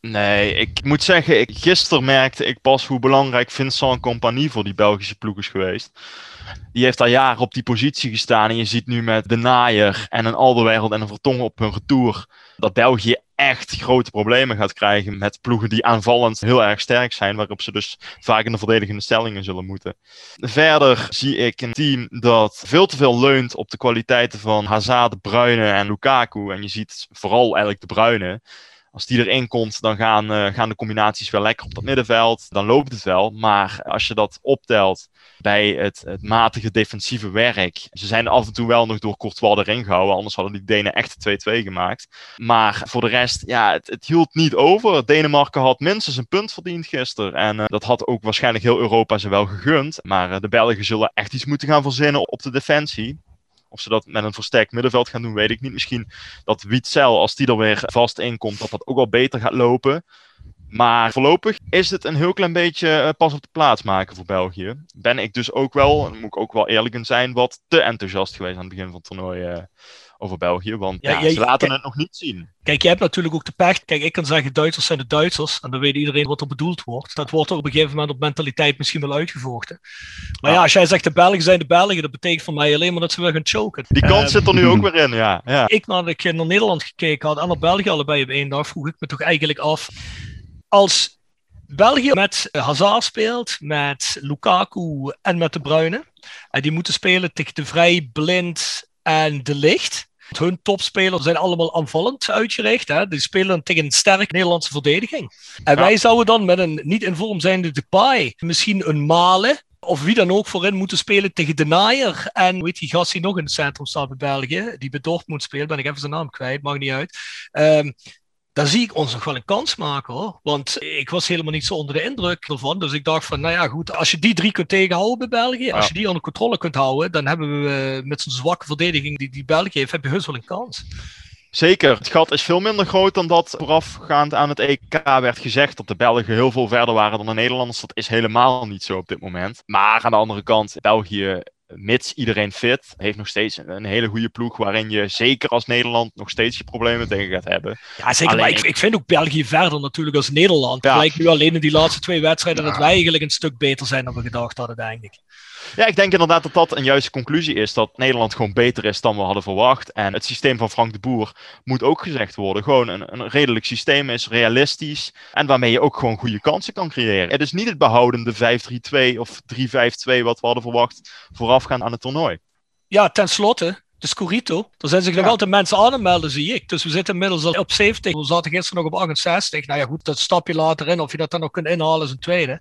Nee, ik moet zeggen, ik, gisteren merkte ik pas hoe belangrijk Vincent Compagnie voor die Belgische ploeg is geweest. Die heeft al jaren op die positie gestaan en je ziet nu met de Naaier en een Alderweireld en een Vertongen op hun retour dat België echt grote problemen gaat krijgen met ploegen die aanvallend heel erg sterk zijn, waarop ze dus vaak in de verdedigende stellingen zullen moeten. Verder zie ik een team dat veel te veel leunt op de kwaliteiten van Hazard, Bruyne en Lukaku. En je ziet vooral eigenlijk De Bruyne. Als die erin komt, dan gaan, eh, gaan de combinaties wel lekker op dat middenveld. Dan loopt het wel. Maar als je dat optelt bij het, het matige defensieve werk. Ze zijn af en toe wel nog door Courtois erin gehouden. Anders hadden die Denen echt 2-2 gemaakt. Maar voor de rest, ja, het, het hield niet over. Denemarken had minstens een punt verdiend gisteren. En eh, dat had ook waarschijnlijk heel Europa ze wel gegund. Maar eh, de Belgen zullen echt iets moeten gaan verzinnen op de defensie. Of ze dat met een versterkt middenveld gaan doen, weet ik niet. Misschien dat Witzel, als die er weer vast in komt, dat dat ook wel beter gaat lopen. Maar voorlopig is het een heel klein beetje eh, pas op de plaats maken voor België. Ben ik dus ook wel, moet ik ook wel eerlijk in zijn, wat te enthousiast geweest aan het begin van het toernooi eh, over België. Want Ja, ja, jij- ze laten kijk- het nog niet zien. Kijk, je hebt natuurlijk ook de pech. Kijk, ik kan zeggen Duitsers zijn de Duitsers. En dan weet iedereen wat er bedoeld wordt. Dat wordt er op een gegeven moment op mentaliteit misschien wel uitgevochten. Maar ja, Ja. als jij zegt de Belgen zijn de Belgen, dat betekent voor mij alleen maar dat ze weer gaan choken. Die kans Ehm, zit er nu ook weer in, ja. ja. ik nadat ik naar Nederland gekeken had en naar België allebei op één dag, vroeg ik me toch eigenlijk af. Als België met Hazard speelt, met Lukaku en met De Bruyne. En die moeten spelen tegen De Vrij, Blind en De Licht. Hun topspelers zijn allemaal aanvallend uitgericht. Hè? Die spelen tegen een sterke Nederlandse verdediging. En Ja. wij zouden dan met een niet in vorm zijnde Depay, misschien een Malen of wie dan ook voorin moeten spelen tegen De Naaier. En weet die gast die nog in het centrum staat bij België, die bij Dortmund speelt, ben ik even zijn naam kwijt, maakt niet uit. Ehm daar zie ik ons nog wel een kans maken hoor. Want ik was helemaal niet zo onder de indruk ervan. Dus ik dacht van, nou ja goed, als je die drie kunt tegenhouden bij België, als je die onder controle kunt houden, dan hebben we eh, met zo'n zwakke verdediging die, die België heeft, heb je heus wel een kans. Zeker, het gat is veel minder groot dan dat voorafgaand aan het EK werd gezegd. Dat de Belgen heel veel verder waren dan de Nederlanders. Dat is helemaal niet zo op dit moment. Maar aan de andere kant, België, mits iedereen fit, heeft nog steeds een hele goede ploeg. Waarin je zeker als Nederland nog steeds je problemen tegen gaat hebben. Ja, zeker. Maar ik, ik vind ook België verder natuurlijk als Nederland. Ja. Het lijkt nu alleen in die laatste twee wedstrijden dat wij eigenlijk een stuk beter zijn dan we gedacht hadden, denk ik. Ja, ik denk inderdaad dat dat een juiste conclusie is. Dat Nederland gewoon beter is dan we hadden verwacht. En het systeem van Frank de Boer moet ook gezegd worden. Gewoon een, een redelijk systeem is, realistisch. En waarmee je ook gewoon goede kansen kan creëren. Het is niet het behoudende 5-3-2 of 3-5-2 wat we hadden verwacht voorafgaand aan het toernooi. Ja, tenslotte, de Scorito. Er zijn zich nog Ja. altijd mensen aan het melden, zie ik. Dus we zitten inmiddels al op 70. We zaten gisteren nog op 68. Nou ja, goed, dat stap je later in. Of je dat dan nog kunt inhalen is een tweede.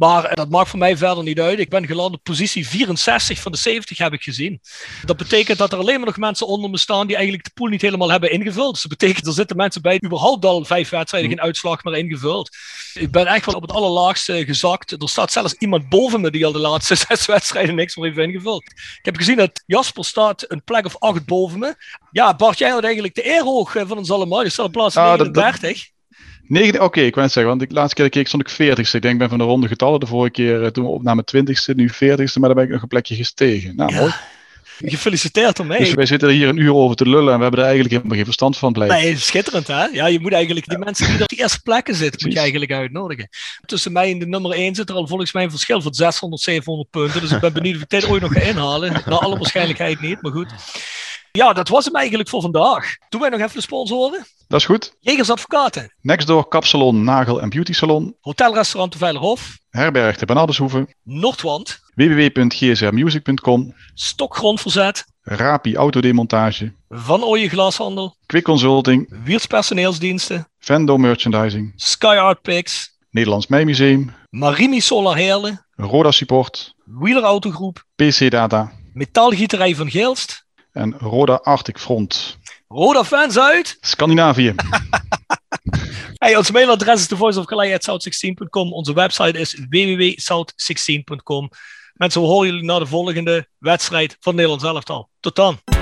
Maar eh, dat maakt voor mij verder niet uit. Ik ben geland op positie 64 van de 70 heb ik gezien. Dat betekent dat er alleen maar nog mensen onder me staan die eigenlijk de pool niet helemaal hebben ingevuld. Dus dat betekent er zitten mensen bij die überhaupt al vijf wedstrijden geen uitslag meer ingevuld. Ik ben echt wel op het allerlaagste gezakt. Er staat zelfs iemand boven me die al de laatste zes wedstrijden niks meer heeft ingevuld. Ik heb gezien dat Jasper staat een plek of acht boven me. Ja, Bart, jij had eigenlijk de eer hoog eh, van ons allemaal. Je staat op plaats Ah, dat- dat- 39. Negen- Oké, ik wou zeggen, want de laatste keer dat ik keek stond ik 40ste. Ik denk, ik ben van de ronde getallen. De vorige keer eh, toen we opnamen 20ste, nu 40ste, maar daar ben ik nog een plekje gestegen. Nou, mooi. Gefeliciteerd ermee. Dus wij zitten er hier een uur over te lullen en we hebben er eigenlijk helemaal geen verstand van blijven. Nee, schitterend hè? Ja, je moet eigenlijk die mensen die op die eerste plekken zitten, moet je eigenlijk uitnodigen. Tussen mij en de nummer 1 zit er al volgens mij een verschil van 600, 700 punten. Dus ik ben benieuwd of ik dit ooit nog ga inhalen. Naar alle waarschijnlijkheid niet, maar goed. Ja, dat was hem eigenlijk voor vandaag. Doen wij nog even de sponsoren? Dat is goed. Jegers Advocaten, Nextdoor Kapsalon, Nagel en Beauty Salon. Hotelrestaurant de Veilerhof, Herberg de Bernardeshoeve. Noordwand, www.gsrmusic.com. Stokgrondverzet, Rapi Autodemontage. Van Ooyen Glashandel, Quick Consulting. Wiers Personeelsdiensten, Vendo Merchandising. Sky Art Picks, Nederlands Mijmuseum. Marimi Solar Heerlen, Roda Support. Wheeler Autogroep, PC Data. Metaalgieterij van Geelst, En Roda Arctic Front. Roda Fans uit. Scandinavië. Hey, ons mailadres is thevoiceofkalei.south16.com. Onze website is www.south16.com. Mensen, we horen jullie na de volgende wedstrijd van Nederland elftal. Tot dan.